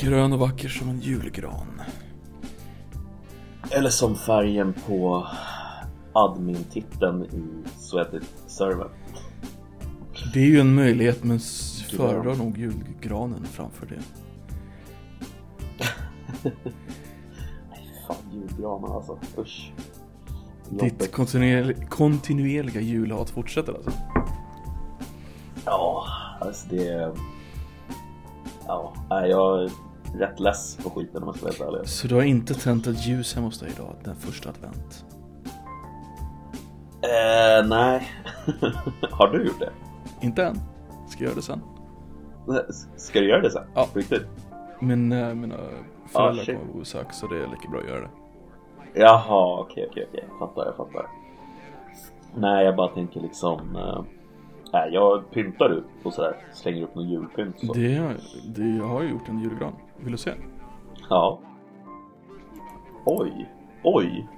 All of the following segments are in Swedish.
Grön och vacker som en julgran. Eller som färgen på admin-titeln i Swedit-servern. Det är ju en möjlighet men föredrar nog julgranen framför det. Fan, julgranar alltså. Usch. Ditt kontinuerliga, kontinuerliga julhat fortsätter alltså. Ja, alltså det... Ja, nej, jag rätt less på skiten om jag ska vara helt ärlig. Så du har inte tänt ett ljus hemma hos dig idag, den första advent? Eh, nej. Har du gjort det? Inte än. Ska göra det sen. Ska du göra det sen? Ja. Riktigt? Men äh, mina föräldrar shit. kommer så det är lika bra att göra det. Jaha, okej, okej, okej. Jag fattar, jag fattar. Nej, jag bara tänker liksom... Eh, nej, jag pyntar ut och sådär. Slänger upp någon julpynt så. Det, det, jag har ju gjort en julgran. Vill du se? Ja. Oj, oj.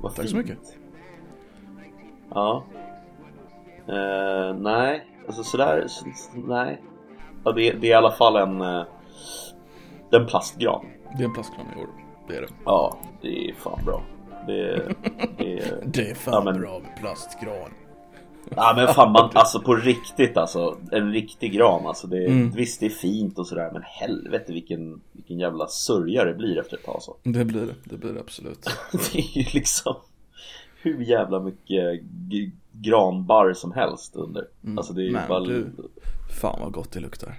Vad Tack så mycket. Ja. Eh, nej, alltså sådär, så, nej. Ja, det, det är i alla fall en, är en plastgran. Det är en plastgran i år. Det är det. Ja, det är fan bra. Det, det är... Det är fan Ja, men- bra med plastgran. Ja men fan man, alltså på riktigt alltså. En riktig gran alltså. Det, Mm. Visst det är fint och sådär men helvete vilken, vilken jävla sörja det blir efter ett tag så. Det blir det. Det blir det absolut. Det är ju liksom hur jävla mycket granbarr som helst under. Alltså det är Men bara... du- Fan vad gott det luktar.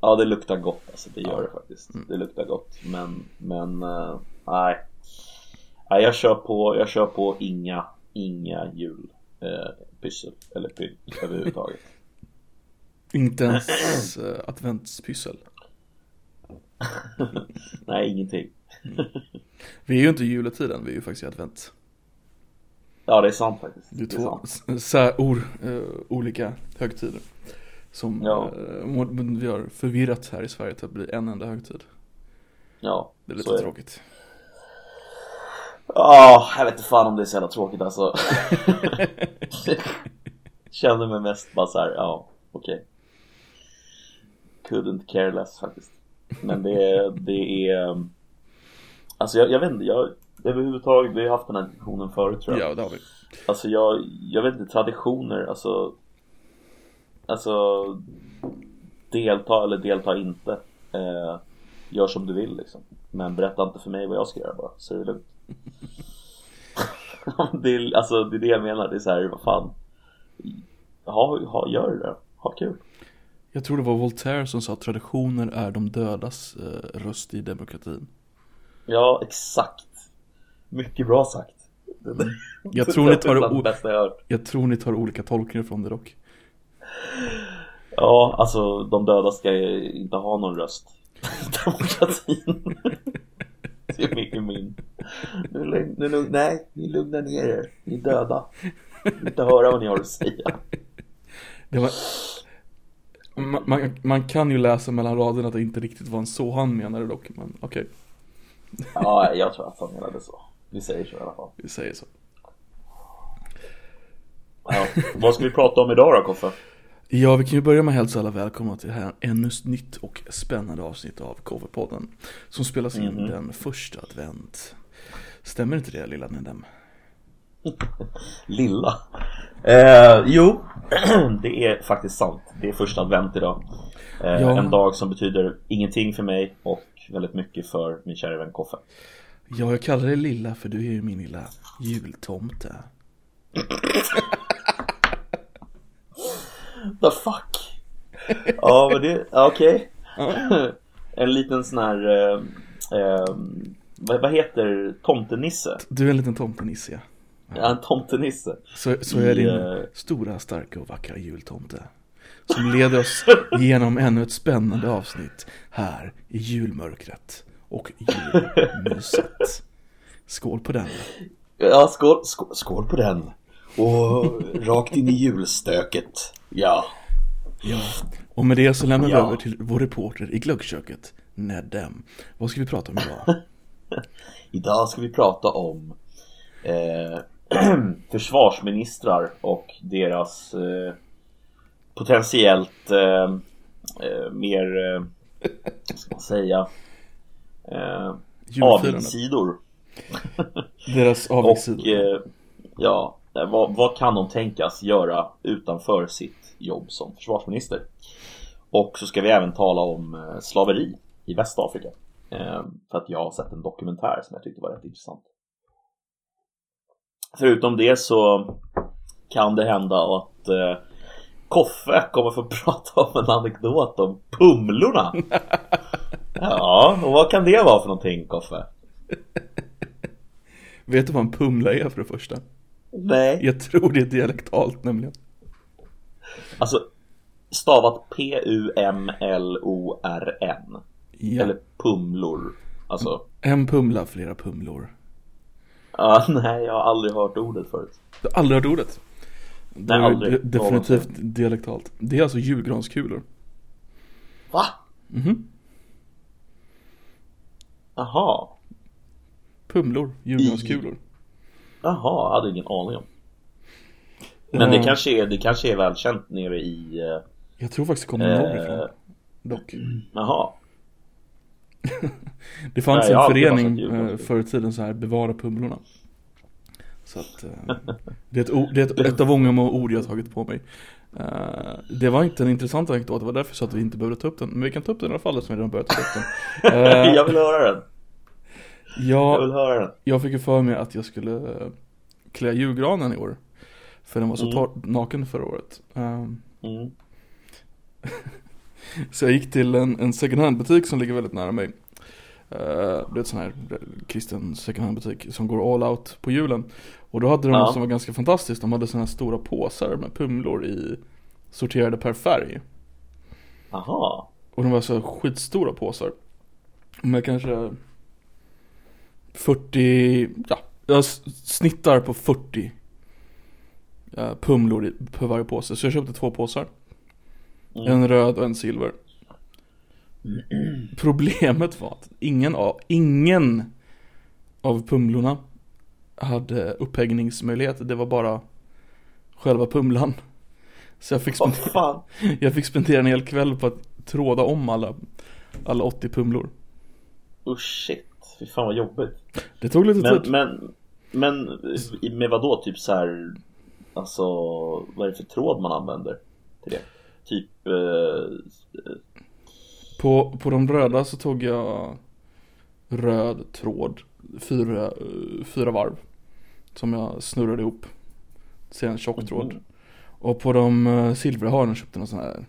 Ja det luktar gott alltså, det gör Ja. det faktiskt. Det luktar gott. Men, men eh, nej. Nej jag kör på, jag kör på inga, inga jul eh, pyssel eller pynt överhuvudtaget. Inte ens äh, adventspyssel. nej ingenting. Vi är ju inte i juletiden, vi är ju faktiskt i advent. Ja det är sant faktiskt. Det är Det är två sär, or, eh, olika högtider. Som Ja. eh, må- vi har förvirrat här i Sverige till att bli en enda högtid. Ja, Det är lite tråkigt. Ja, jag vet inte fan om det är så jävla tråkigt alltså. Känner mig mest bara så här, ja, okej. Couldn't care less faktiskt. Men det är, det är um, Alltså jag, jag vet inte, jag överhuvudtaget, vi har haft den här diskussionen förut tror jag. Ja, det har vi. Alltså jag, jag vet inte, traditioner, alltså Alltså Delta eller delta inte eh, Gör som du vill liksom Men berätta inte för mig vad jag ska göra bara, så är det lugnt det är, Alltså det är det jag menar, det är så här, vad fan. Ha, ha, Gör det. Då, ha kul. Jag tror det var Voltaire som sa att traditioner är de dödas eh, röst i demokratin. Ja, exakt. Mycket bra sagt. Jag tror ni tar bästa jag hört. Jag tror ni tar olika tolkningar från det dock. Ja, alltså de döda ska ju inte ha någon röst Demokratin Det är min, min. Nu, nu, lugn- Nej, ni lugnar ner er Ni är döda inte höra vad ni har att säga Det var... man, man, man kan ju läsa mellan raderna att det inte riktigt var en så han menade dock, men okej, Ja, jag tror att han menade så Vi säger så i alla fall vi säger så. ja. Vad ska vi prata om idag då Koffe? Ja, vi kan ju börja med att hälsa alla välkomna till det här ännu ett nytt och spännande avsnitt av KV-podden Som spelas in den första advent. Stämmer inte det lilla Nedem? Lilla? Eh, Jo, det är faktiskt sant. Det är första advent idag. Eh, Ja. En dag som betyder ingenting för mig och väldigt mycket för min kära vän Koffe. Ja, jag kallar dig lilla för du är ju min lilla jultomte The fuck? ja men det, okej En liten sån här eh, eh, vad, vad heter tomtenisse? Du är en liten tomtenisse ja. Ja, en tomtenisse Så, så är din eh, stora, starka och vackra jultomte Som leder oss genom ännu ett spännande avsnitt här i julmörkret och julmyset Skål på den Ja, skål, skål, skål på den Och rakt in i julstöket Ja Ja, och med det så lämnar vi Ja. över till vår reporter i glöggköket, Nedem Vad ska vi prata om idag? Idag ska vi prata om eh, försvarsministrar och deras eh, potentiellt eh, eh, mer eh, ska man säga, eh, avigsidor. Deras Och avigsidor. eh, ja, vad, vad kan de tänkas göra utanför sitt jobb som försvarsminister? Och så ska vi även tala om eh, slaveri i Västafrika. Eh, för att jag har sett en dokumentär som jag tyckte var rätt intressant. Förutom det så kan det hända att eh, Koffe kommer få prata om en anekdot om Pumlorna. Ja, och vad kan det vara för någonting Koffe? Vet du vad en pumla är för det första? Nej, Jag tror det är dialektalt nämligen. alltså stavat P-U-M-L-O-R-N. Ja. Eller pumlor. Alltså, En pumla, flera pumlor. ja, nej jag har aldrig hört ordet förut. Du har aldrig hört ordet? Då Nej, är det aldrig. de- Definitivt dialektalt. Det är alltså julgranskulor. Va? Mhm. Jaha, Pumlor, julgranskulor. Jaha, jag hade ingen aning om. Men det Eh, kanske är, det kanske är välkänt nere i, eh, Jag tror faktiskt det kommer Eh, norrifrån. Dock. jaha. Det fanns Nej, jag har en alltid förening eh, förr i tiden så här, bevara pumlorna. Så att eh, det är, ett, o- det är ett, ett av många ord jag har tagit på mig. Eh, det var inte en intressant anekdot, det var därför så att vi inte behövde ta upp den. Men vi kan ta upp den i alla fall eftersom vi redan börjat ta upp den. Eh, jag vill höra den. Jag jag, vill höra den. jag fick ju för mig att jag skulle eh, klä julgranen i år. För den var så Mm. naken förra året. Ehm, Mm. Så jag gick till en, en second hand butik som ligger väldigt nära mig. Uh, det är ett sån här kristen second hand butik som går all out på julen. Och då hade de Ja. något som var ganska fantastiskt. De hade såna här stora påsar med pumlor i sorterade per färg. Jaha. Och de var så skitstora påsar. Med kanske 40, ja, jag snittar på 40 eh, pumlor på varje påse. Så jag köpte två påsar. Mm. En röd och en silver. Problemet var att ingen av, ingen av pumlorna hade upphängningsmöjlighet. Det var bara själva pumlan. Så jag fick, spendera, fan. jag fick spendera en hel kväll på att tråda om alla, alla 80 pumlor. Usch shit. Fy fan vad jobbigt. Det tog lite Men, tid. men, men med vad då? Typ så här. Alltså, vad är det för tråd man använder till det? Typ, eh, På, på de röda så tog jag röd tråd, fyra, eh, fyra varv. Som jag snurrade ihop. Sen en tjock tråd. Mhm. Och på de uh, silvriga har jag köpt någon sån här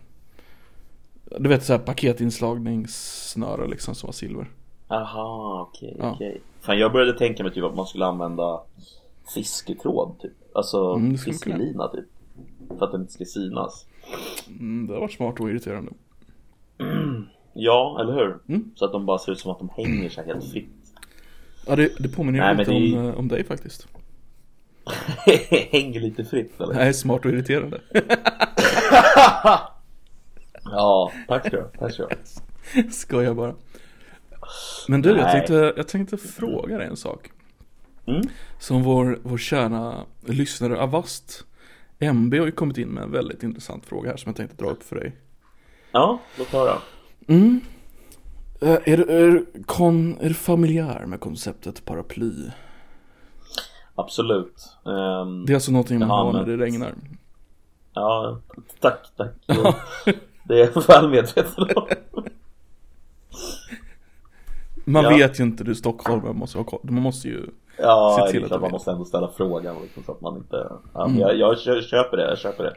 Du vet så här paketinslagningssnöre liksom som var silver aha, okej, Ja. okej. Fan jag började tänka mig typ att man skulle använda fisketråd typ. Alltså Mm, fiskelina typ. För att den inte ska synas. mm, Det har varit smart och irriterande Ja, eller hur? Mm. Så att de bara ser ut som att de hänger sig helt fritt. Ja det, det påminner Nej, lite det om, eh, om dig faktiskt hänger lite fritt eller? Nej, smart och irriterande Ja, tack ha, tack ha. Skojar bara Men du, jag tänkte, jag tänkte fråga dig en sak Mm. Som vår, vår kära lyssnare Avast MB har ju kommit in med en väldigt intressant fråga här som jag tänkte dra upp för dig Ja, låt höra. Mm. Eh, Är, du- är, kon, är du familjär med konceptet paraply? Absolut. Ehm, Det är alltså någonting man har när det regnar Ja, tack, tack. Det är jag väl medveten om. Man Ja. vet ju inte, du är Stockholm, man måste, ha, koll. man måste ju Ja, Se till att man vet. måste ändå ställa frågan liksom, så att man inte... Ja, Mm. jag, jag kö- köper det, jag köper det.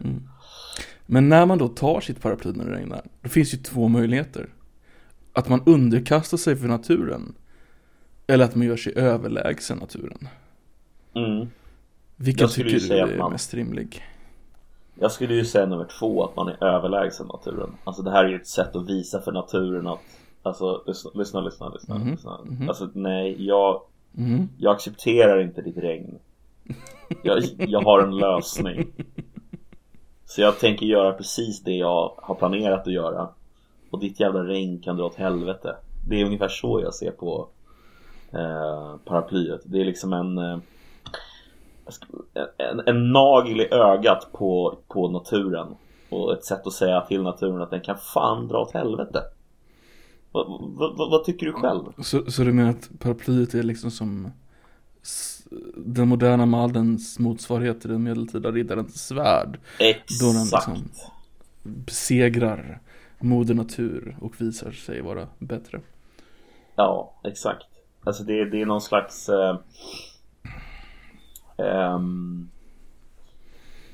Men när man då tar sitt paraply när det regnar, då finns ju två möjligheter. Att man underkastar sig för naturen. Eller att man gör sig överlägsen naturen. Mm. Vilken tycker du är man- mest rimlig? Jag skulle ju säga nummer två, att man är överlägsen naturen. Alltså det här är ju ett sätt att visa för naturen att Alltså lyssna, lyssna, lyssna, lyssna, Mhm, lyssna. mhm. Alltså nej, jag, Mm. jag accepterar inte ditt regn. Jag, jag har en lösning. Så jag tänker göra precis det jag har planerat att göra. Och ditt jävla regn kan dra åt helvete. Det är ungefär så jag ser på eh, paraplyet. Det är liksom en eh, en, en nagel i ögat på, på naturen. Och ett sätt att säga till naturen att den kan fan dra åt helvete Vad, vad, vad, tycker du själv? Så, så du menar att paraplyet är liksom som den moderna mannens motsvarighet till den medeltida riddarens svärd? Då den Exakt. liksom besegrar moder natur och visar sig vara bättre. Ja, exakt. Alltså det, det är någon slags eh, ehm,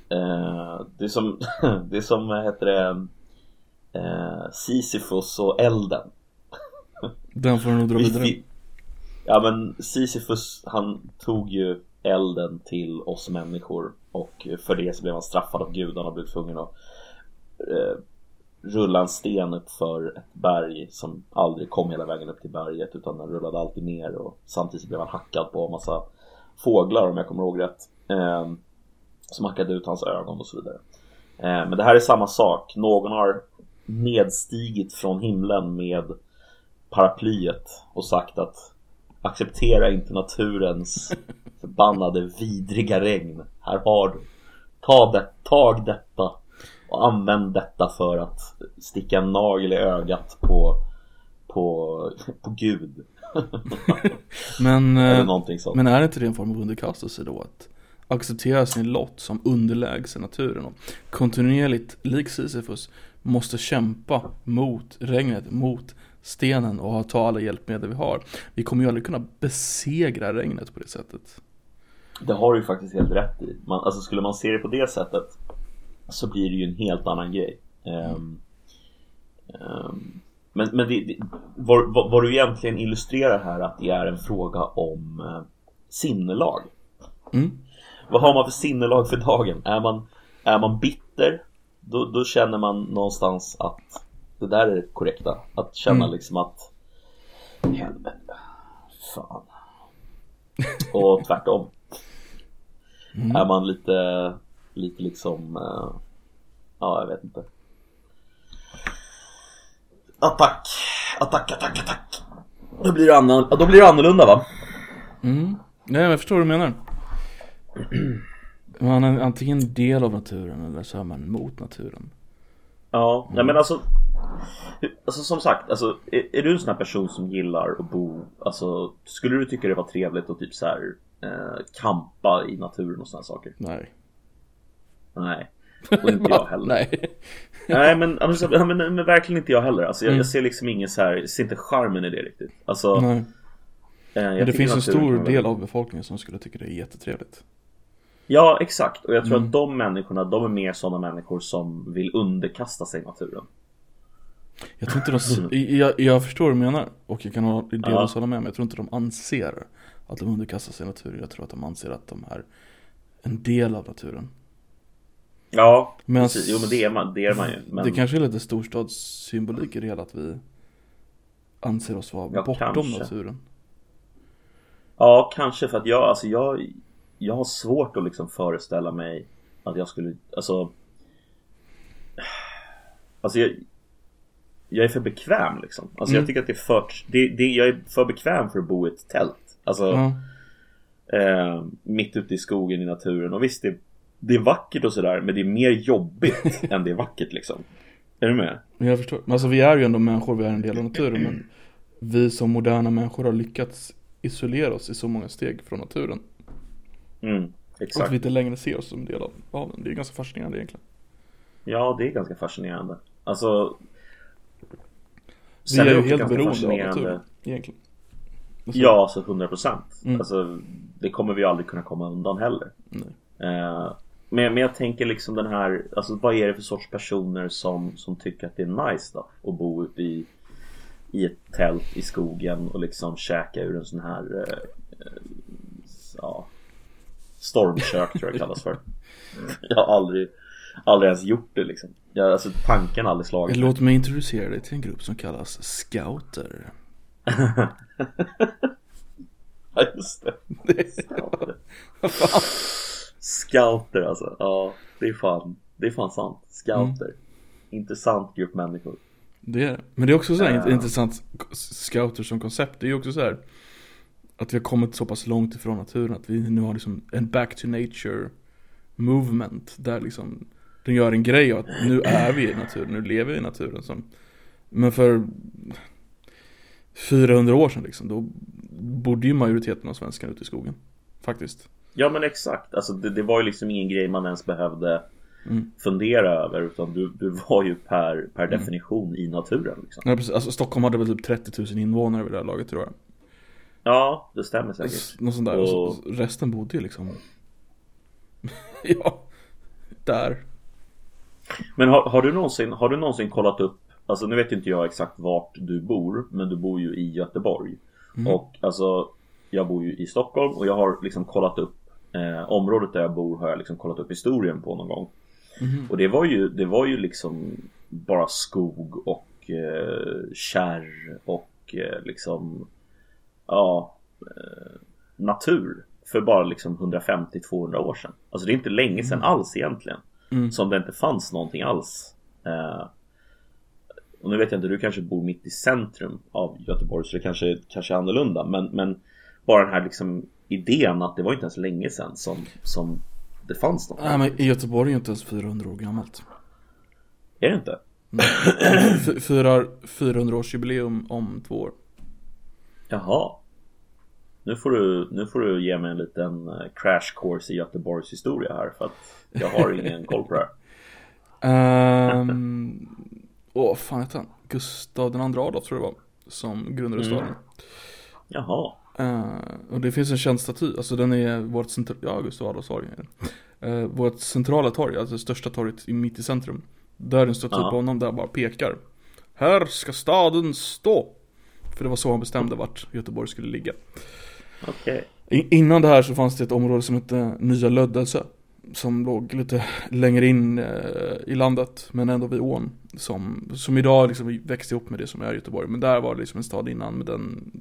eh, Det är som, det är som, heter det eh, Sisyfos och elden den får du nog dra vidare. vi- Ja men Sisyfos han tog ju elden till oss människor och för det så blev han straffad av gudarna och blev tvungen att eh, rulla en sten upp för ett berg som aldrig kom hela vägen upp till berget utan den rullade alltid ner och samtidigt så blev han hackad på en massa fåglar om jag kommer ihåg rätt eh, som hackade ut hans ögon och så vidare. Eh, men det här är samma sak. Någon har nedstigit från himlen med paraplyet och sagt att acceptera inte naturens förbannade vidriga regn. Här har du. Ta det, tag detta och använd detta för att sticka en nagel i ögat på, på, på Gud. Men, Eller eh, men är inte det en form av underkastelse då? Att acceptera sin lott som underlägsen naturen och kontinuerligt, lik Sisyfos, måste kämpa mot regnet, mot stenen och ta alla hjälpmedel vi har. Vi kommer ju aldrig kunna besegra regnet på det sättet. Det har du ju faktiskt helt rätt i. Man, alltså skulle man se det på det sättet så blir det ju en helt annan grej. Ehm, ehm, men men det, det, vad, vad, vad du egentligen illustrerar här att det är en fråga om eh, sinnelag. Mm. Vad har man för sinnelag för dagen? Är man, är man bitter då, då känner man någonstans att det där är det korrekta. Att känna Mm. liksom att helvete, fan. Och tvärtom. Mm. Är man lite, lite liksom, eh, ja jag vet inte. Attack, attack, attack, attack. Då blir det, annorlunda, då blir det annorlunda va? Mm. Nej, jag förstår vad du menar. Man är antingen del av naturen eller så är man mot naturen. Ja, nej men alltså Alltså som sagt, alltså, är, är du en sån här person som gillar att bo Alltså skulle du tycka det var trevligt att typ så här eh, Kampa i naturen och såna saker? Nej. Nej, och inte jag heller Nej. Nej men, alltså, men, men verkligen inte jag heller alltså, jag, Mm. jag ser liksom ingen så här, ser inte charmen i det riktigt Alltså Nej. eh, Men det finns en stor del av befolkningen som skulle tycka det är jättetrevligt. Ja exakt, och jag tror Mm. att de människorna, de är mer sådana människor som vill underkasta sig naturen Jag tror inte de, jag, jag förstår vad du menar och jag kan ha- delvis hålla med men jag tror inte de anser att de underkastar sig naturen. Jag tror att de anser att de är en del av naturen. Ja, Men- precis, jo men det är man, det är man ju men... Det kanske är lite storstadssymbolik i det hela att vi anser oss vara Ja, bortom kanske. naturen. Ja, kanske för att jag, alltså jag, jag har svårt att liksom föreställa mig att jag skulle, alltså Alltså jag, jag är för bekväm liksom. Alltså Mm. jag tycker att det är för, det, det, jag är för bekväm för att bo i ett tält. Alltså Ja. eh, mitt ute i skogen i naturen. Och visst, det, det är vackert och sådär, men det är mer jobbigt än det är vackert liksom. Är du med? Jag förstår. Men alltså vi är ju ändå människor, vi är en del av naturen. Men vi som moderna människor har lyckats isolera oss i så många steg från naturen. Mm, Och att exakt. vi inte längre ser oss som del av, av den. Det är ganska fascinerande egentligen. Ja, det är ganska fascinerande. Alltså Vi sen är ju helt beroende av naturen egentligen. Ja, alltså 100 procent. Mm. Alltså, det kommer vi aldrig kunna komma undan heller. Eh, men, men jag tänker liksom den här, alltså vad är det för sorts personer som, som tycker att det är nice då? Att bo ute i, i ett tält i skogen och liksom käka ur en sån här eh, eh, ja, stormkök tror jag det kallas för. Jag har aldrig, aldrig ens gjort det liksom. Jag, alltså tanken har aldrig slagit mig. Låt mig introducera dig till en grupp som kallas scouter. Ja just det. Scouter. Scouter alltså. Ja, det är fan, det är fan sant. Scouter. Intressant grupp människor. Det är det. Men det är också så här Ja. intressant, scouter som koncept. Det är ju också så här att vi har kommit så pass långt ifrån naturen att vi nu har liksom en back to nature movement. Där liksom den gör en grej av att nu är vi i naturen, nu lever vi i naturen. Som, men för 400 år sedan liksom. Då borde ju majoriteten av svenskarna ute i skogen. Faktiskt. Ja men exakt, alltså det, det var ju liksom ingen grej man ens behövde Mm. fundera över utan du, du var ju per, per definition i naturen liksom. Ja, precis. Alltså, Stockholm hade väl typ 30 000 invånare vid det här laget tror jag. Ja, det stämmer säkert. Något sånt där. Och... så- resten bodde ju liksom Ja Där Men har, har, du någonsin, har du någonsin kollat upp Alltså nu vet inte jag exakt vart du bor Men du bor ju i Göteborg. Och alltså Jag bor ju i Stockholm och jag har liksom kollat upp eh, Området där jag bor har jag liksom kollat upp historien på någon gång. Och det var ju, det var ju liksom Bara skog och eh, kärr och eh, liksom Ja eh, Natur För bara liksom 150-200 år sedan. Alltså det är inte länge sedan alls egentligen Mm. Som det inte fanns någonting alls. Eh, Och nu vet jag inte, du kanske bor mitt i centrum av Göteborg så det kanske, kanske är annorlunda. Men, men Bara den här liksom idén att det var inte ens länge sedan som, som det fanns något. Nej men i Göteborg är ju inte ens 400 år gammalt. Är det inte? Firar 400 års jubileum om två år. Jaha nu får, du, nu får du ge mig en liten eh, crash course i Göteborgs historia här för att jag har ingen koll på det här Ehm, Åh fan heter han? Gustav den andra Adolf tror jag det var Som grundade Mm. staden Jaha Eh, och det finns en känd staty, alltså den är vårt centrala, ja Gustav Adolfs torg. Eh, Vårt centrala torg, alltså det största torget i mitt i centrum Där är en staty Ja. på honom där bara pekar Här ska staden stå! För det var så han bestämde vart Göteborg skulle ligga I- Innan det här så fanns det ett område som hette Nya Lödelse Som låg lite längre in eh, i landet Men ändå vid ån Som, som idag liksom växte ihop med det som är Göteborg. Men där var det liksom en stad innan men den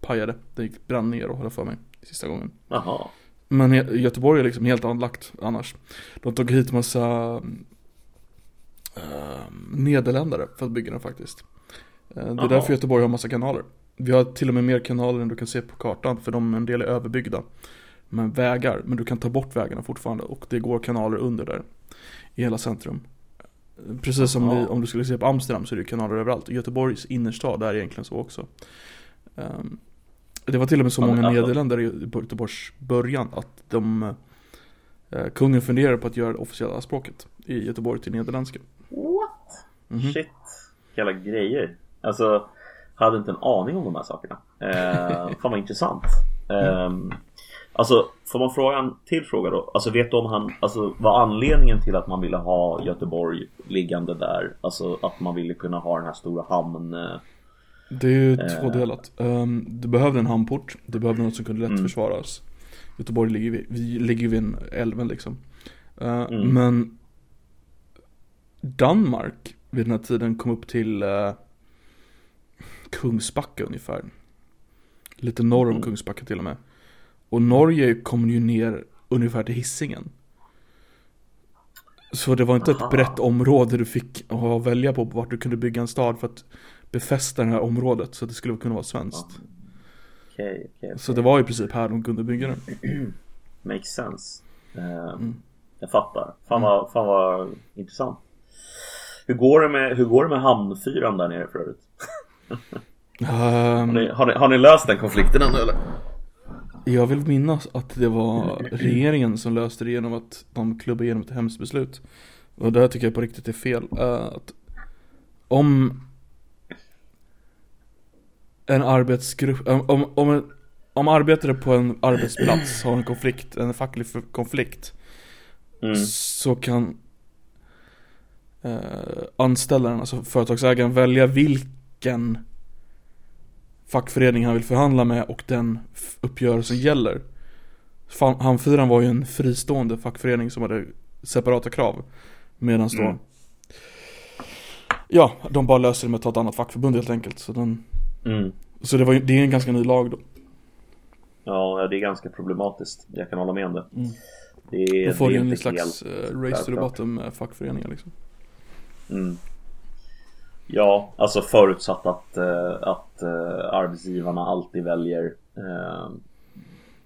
pajade. Den gick brann ner och höll för mig sista gången. Jaha. Men Göteborg är liksom helt anlagt annars. De tog hit massa eh, Nederländare för att bygga den faktiskt. Eh, Det är Jaha. därför Göteborg har massa kanaler Vi har till och med mer kanaler än du kan se på kartan för de en del är överbyggda Med vägar, men du kan ta bort vägarna fortfarande och det går kanaler under där I hela centrum Precis som Jaha. i, om du skulle se på Amsterdam så är det kanaler överallt Göteborgs innerstad är egentligen så också Ehm, Det var till och med så Ja, men många alltså- nederländare i Göteborgs början att de eh, Kungen funderade på att göra det officiella språket i Göteborg till nederländska What? Mhm. Shit, jävla grejer. Alltså, hade inte en aning om de här sakerna. Eh, fan vad intressant. Eh, alltså, får man fråga en till fråga då? Alltså vet du om han, alltså vad anledningen till att man ville ha Göteborg liggande där? Alltså att man ville kunna ha den här stora hamn... Eh, Det är ju Eh. tvådelat. Um, du behövde en hamnport, du behövde något som kunde lätt Mm. försvaras. Göteborg ligger vid, vi ligger vid en älven liksom. Eh, Mm. Men Danmark vid den här tiden kom upp till uh, Kungsbacka ungefär. Lite norr om Mm. Kungsbacka till och med. Och Norge kom ju ner ungefär till Hisingen. Så det var inte Aha. ett brett område du fick att välja på vart du kunde bygga en stad för att befästa det här området så att det skulle kunna vara svenskt. Okej, okej. Så det var i princip här de kunde bygga den. Makes sense. Eh, Mm. Jag fattar. Fan vad, fan vad intressant. Hur går det med, hur går det med hamnfyran där nere för övrigt? Har ni, har, ni, har ni löst den konflikten ännu eller? jag vill minnas att det var regeringen som löste det genom att de klubbade igenom ett hemskt beslut. Och det här tycker jag på riktigt är fel. Eh, att om en arbetsgrupp, om, om, en, om arbetare på en arbetsplats har en konflikt, en facklig konflikt Mm. så kan eh, anställaren, alltså företagsägaren välja vilken fackförening han vill förhandla med och den uppgörelsen gäller. Hamnfyran var ju en fristående fackförening som hade separata krav. Medan då Mm. Ja, de bara löser det med att ta ett annat fackförbund helt enkelt. Så, den, Mm. så det, var, det är en ganska ny lag då. Ja, det är ganska problematiskt. Jag kan hålla med om det. Mm. Det Då får det du en slags eh, race to the bottom med fackföreningar liksom. Mm. Ja, alltså förutsatt att, eh, att eh, arbetsgivarna alltid väljer eh,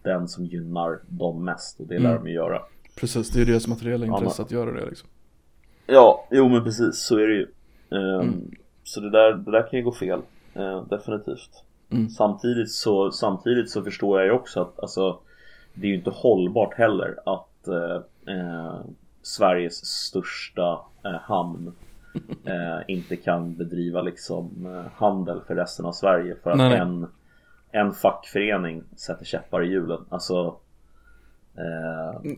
den som gynnar dem mest och det lär Mm. de ju göra. Precis, det är deras materiella Ja, intresse men- att göra det liksom. Ja, jo men precis så är det ju. Ehm, Mm. Så det där, det där kan ju gå fel. definitivt. Mm. Samtidigt, så, samtidigt så förstår jag ju också att alltså, det är ju inte hållbart heller att eh, Sveriges största eh, hamn eh, inte kan bedriva liksom eh, handel för resten av Sverige för att Nej, nej. en, en fackförening sätter käppar i hjulen. Alltså eh,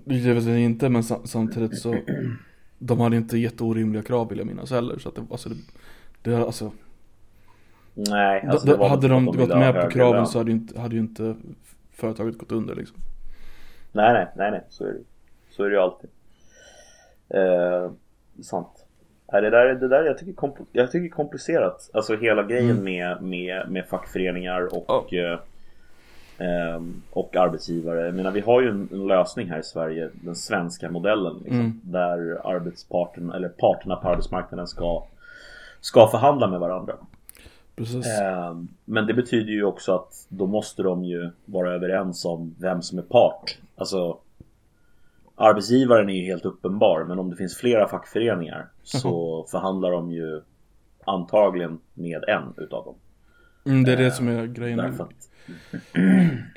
jag inte men sam- samtidigt så De hade inte jätteorimliga krav vill jag minnas heller så att det, alltså det, det alltså, Nej, alltså det var Hade de att gått med på kraven lön. så hade ju inte, hade ju inte företaget gått under liksom Nej, nej, nej, nej, så är det Så är det ju alltid. Eh, sant. Det där, det där jag tycker, kompl- jag tycker komplicerat. Alltså hela grejen Mm. med, med, med fackföreningar och, eh, ehm, och arbetsgivare. Jag menar, vi har ju en, en lösning här i Sverige, den svenska modellen. Liksom, Mm. Där arbetsparten, eller parterna på arbetsmarknaden ska, ska förhandla med varandra. Ehm, Men det betyder ju också att då måste de ju vara överens om vem som är part. Alltså Arbetsgivaren är ju helt uppenbar men om det finns flera fackföreningar så förhandlar de ju antagligen med en utav dem. mm, Det är det som är grejen Därför att,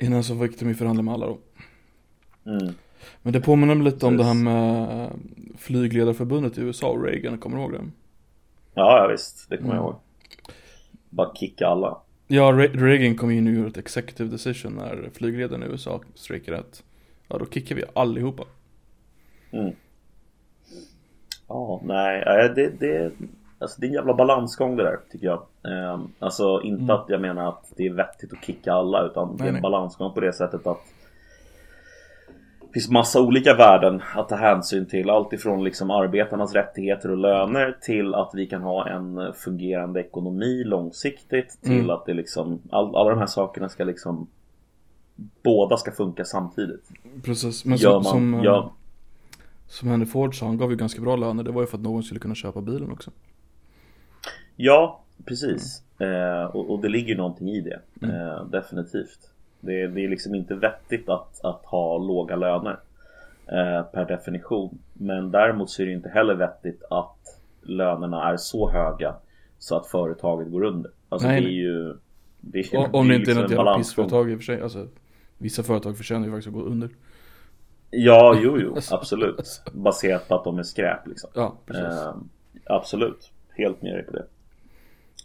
Innan så fick de ju förhandla med alla då mm, Men det påminner mig lite om det här Precis. med eh, flygledarförbundet i USA och Reagan, kommer du ihåg det? ja, ja visst, det kommer jag Mm. ihåg. Bara kicka alla. Ja, Re- Reagan kom in och gjorde ett executive decision när flygledaren i USA strejkade rätt. Ja, då kickar vi allihopa. Mm. Ja, nej, nej, det, det, alltså det är en jävla balansgång det där tycker jag. Ehm, alltså inte Mm. att jag menar att det är vettigt att kicka alla utan det är Nej, en nej. balansgång på det sättet att det finns massa olika värden att ta hänsyn till. Allt ifrån liksom arbetarnas rättigheter och löner till att vi kan ha en fungerande ekonomi långsiktigt till Mm. att det liksom all, alla de här sakerna ska liksom båda ska funka samtidigt. Precis, men Gör som, man, som, eh, ja, som Henry Ford sa, han gav ju ganska bra löner. Det var ju för att någon skulle kunna köpa bilen också. Ja, precis. Eh, och, och det ligger ju någonting i det. Mm. Eh, definitivt. Det, det är liksom inte vettigt att, att ha låga löner. Eh, per definition. Men däremot så är det inte heller vettigt att lönerna är så höga så att företaget går under. Alltså Nej, det är ju... Det är, Om det inte är liksom något en jävla pissföretag i och för sig. Alltså, vissa företag förtjänar ju faktiskt att gå under. Ja, jo, jo, absolut. Baserat på att de är skräp liksom. Ja. Eh, absolut. Helt med dig på det.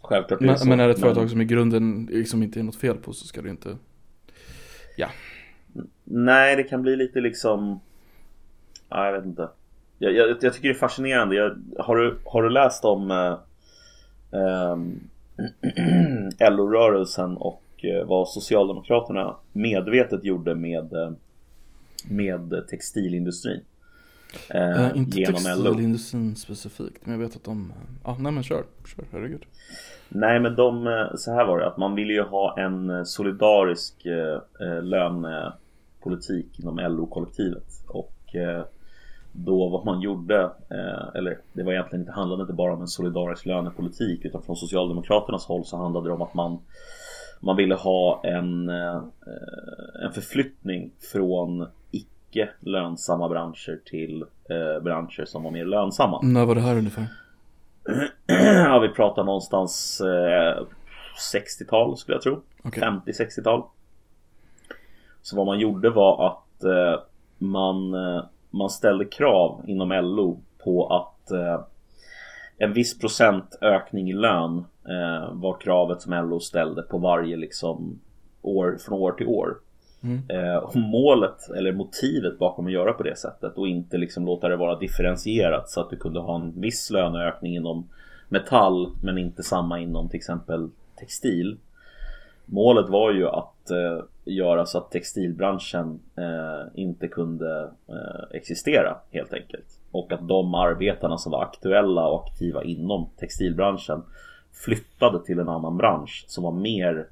Självklart är det men, så. men är det ett företag som i grunden liksom inte är något fel på så ska det inte... Nej, det kan bli lite liksom... Ja, jag vet inte. Jag, jag, jag tycker det är fascinerande. Jag, har, du, har du läst om eh, ehm, LO-rörelsen och eh, vad Socialdemokraterna medvetet gjorde med, eh, med textilindustrin? Eh, Eh, inte textilindustrin specifikt, men jag vet att de... Ja, nej men kör, kör, herregud. Nej men de, eh, så här var det att man ville ju ha en solidarisk eh, eh, lönepolitik inom LO-kollektivet och eh, då vad man gjorde, eh, eller det var egentligen inte, handlade inte bara om en solidarisk lönepolitik utan från Socialdemokraternas håll så handlade det om att man man ville ha en, en förflyttning från icke lönsamma branscher till eh, branscher som var mer lönsamma. När var det här ungefär? ja, vi pratar någonstans eh, 60-tal skulle jag tro. Okej. 50-60-tal. Så vad man gjorde var att eh, man, eh, man ställde krav inom LO på att eh, en viss procent ökning i lön eh, var kravet som LO ställde på varje liksom år från år till år. Mm. Eh, och målet eller motivet bakom att göra på det sättet och inte liksom låta det vara differentierat så att du kunde ha en viss löneökning inom metall men inte samma inom till exempel textil. Målet var ju att eh, göra så att textilbranschen eh, inte kunde eh, existera helt enkelt. Och att de arbetarna som var aktuella och aktiva inom textilbranschen flyttade till en annan bransch som var mer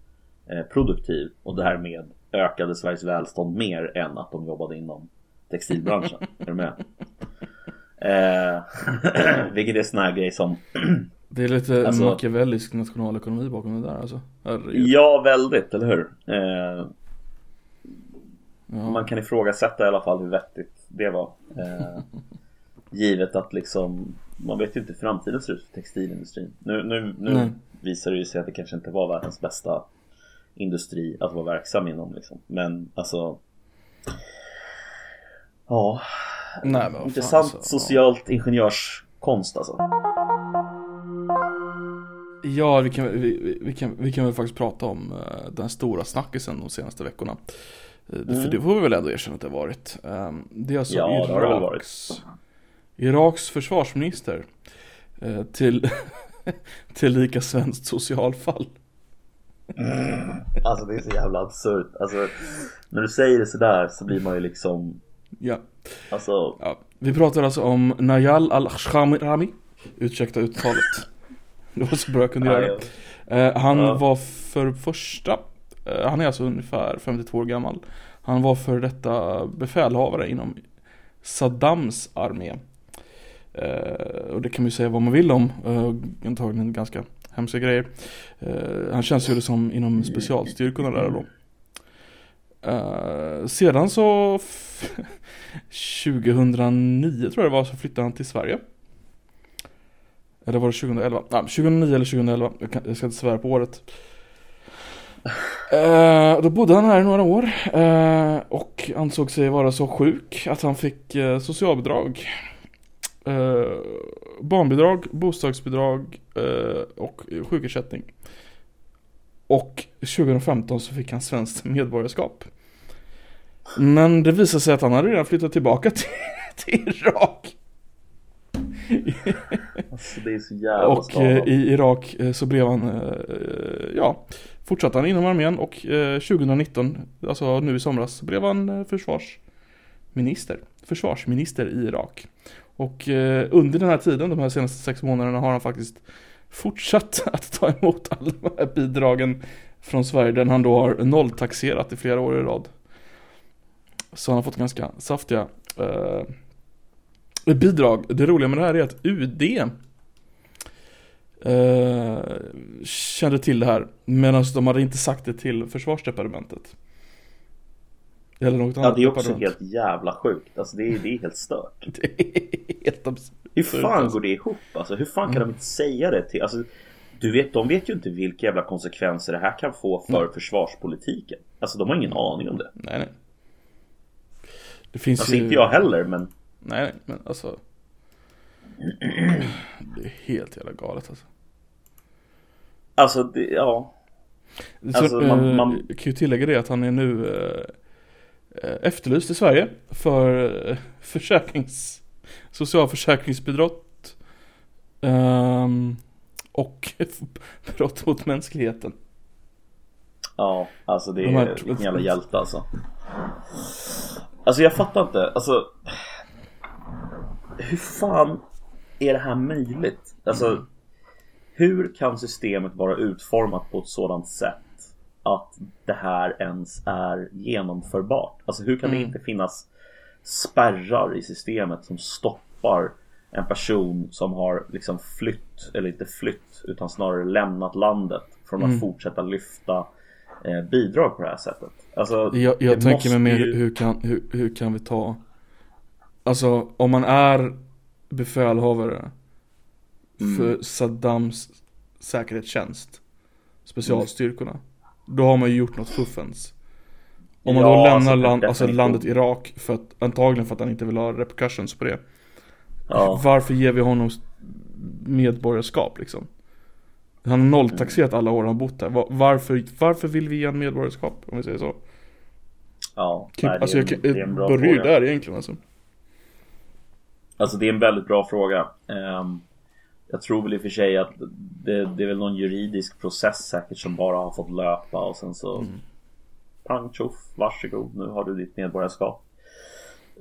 eh, produktiv och därmed ökade Sveriges välstånd mer än att de jobbade inom textilbranschen. är du med? Eh, vilket är en sån här grej som Det är lite Alltså- machiavellisk nationalekonomi bakom det där alltså. Herregud. Ja, väldigt, eller hur? Eh, Ja. Man kan ifrågasätta i alla fall hur vettigt det var. Eh, givet att liksom man vet ju inte hur framtiden ser ut för textilindustrin. Nu, nu, nu Nej. visar det ju sig att det kanske inte var världens bästa industri att vara verksam inom liksom. Men alltså Ja, Nej, men vad fan, intressant alltså, socialt ingenjörskonst alltså. Ja, vi kan, vi, vi- kan, vi kan väl faktiskt prata om eh, den stora snackisen de senaste veckorna. Eh, För det får vi väl ändå erkänna att det har varit. Ehm, det är alltså Mm. Ja, det har det varit. Iraks, Iraks försvarsminister eh, till, till lika svenskt socialfall. Alltså det är så jävla absurt. Alltså när du säger det sådär så blir man ju liksom Ja. Alltså Ja, vi pratar alltså om Najal al-Shamrami Ursäkta uttalet. Det var så bra jag kunde göra. det eh, Han var för första eh, Han är alltså ungefär 52 år gammal. Han var för detta befälhavare inom Saddams armé. Eh, Och det kan man ju säga vad man vill om. Antagligen ganska hemska grejer eh, Han känns ju som inom specialstyrkorna där då Eh, sedan så 2009 tror jag det var så flyttade han till Sverige. Eller var det 2011? Nej, 2009 eller 2011. Jag, kan, jag ska inte svära på året. Eh, då bodde han här i några år eh, och ansåg sig vara så sjuk att han fick eh, socialbidrag. Eh, barnbidrag, bostadsbidrag eh, och sjukersättning. Och 2015 så fick han svenskt medborgarskap. Men det visade sig att han hade redan flyttat tillbaka till, till Irak. Alltså det är så jävla Och eh, i Irak eh, så blev han, eh, ja, fortsatte han inom armén och eh, 2019, alltså nu i somras, blev han eh, försvarsminister. Försvarsminister i Irak. Och eh, under den här tiden, de här senaste sex månaderna, har han faktiskt fortsatt att ta emot alla de här bidragen från Sverige, den han då har nolltaxerat i flera år i rad. Så han har fått ganska saftiga eh, bidrag. Det roliga med det här är att UD eh, kände till det här medan de hade inte sagt det till försvarsdepartementet. Eller något Ja annat det är också departement. helt jävla sjukt. Alltså det är, det är helt stört. Det är helt absurt. Hur fan alltså. går det ihop? Alltså hur fan kan Mm. de inte säga det till? Alltså du vet, de vet ju inte vilka jävla konsekvenser det här kan få för försvarspolitiken. Alltså de har ingen aning om det. Nej nej. Det finns Alltså ju... inte jag heller men Nej nej, men alltså. Det är helt jävla galet alltså. Alltså det, ja. Så, Alltså, man- eh, man- Jag kan ju tillägga det att han är nu eh, efterlyst i Sverige för eh, försäkrings, socialförsäkringsbrott ehm, och brott mot mänskligheten. Ja, alltså det De här- är en jävla hjälte alltså. Alltså jag fattar inte, alltså Hur fan är det här möjligt? Alltså Hur kan systemet vara utformat på ett sådant sätt att det här ens är genomförbart? Alltså hur kan det Mm. inte finnas spärrar i systemet som stoppar en person som har liksom flytt, eller inte flytt, utan snarare lämnat landet från att Mm. fortsätta lyfta eh, bidrag på det här sättet. Alltså, Jag, det jag tänker mig mer ju- hur kan, hur, hur kan vi ta Alltså om man är befälhavare Mm. för Saddams säkerhetstjänst Specialstyrkorna Då har man ju gjort något fuffens Om man Ja, då lämnar alltså, land, alltså landet Irak för att, antagligen för att han inte vill ha repercussions på det Ja. Varför ger vi honom medborgarskap liksom? Han har nolltaxerat alla år han bott. Va- Varför, varför vill vi ge honom medborgarskap? Om vi säger så. Ja, Typ, nej, det, är alltså jag, kan- det är en bra börjar fråga. där egentligen alltså. Alltså det är en väldigt bra fråga. Ehm, jag tror väl i och för sig att det, det är väl någon juridisk process säkert som bara har fått löpa och sen så Mm. Pang tjoff, varsågod, nu har du ditt medborgarskap.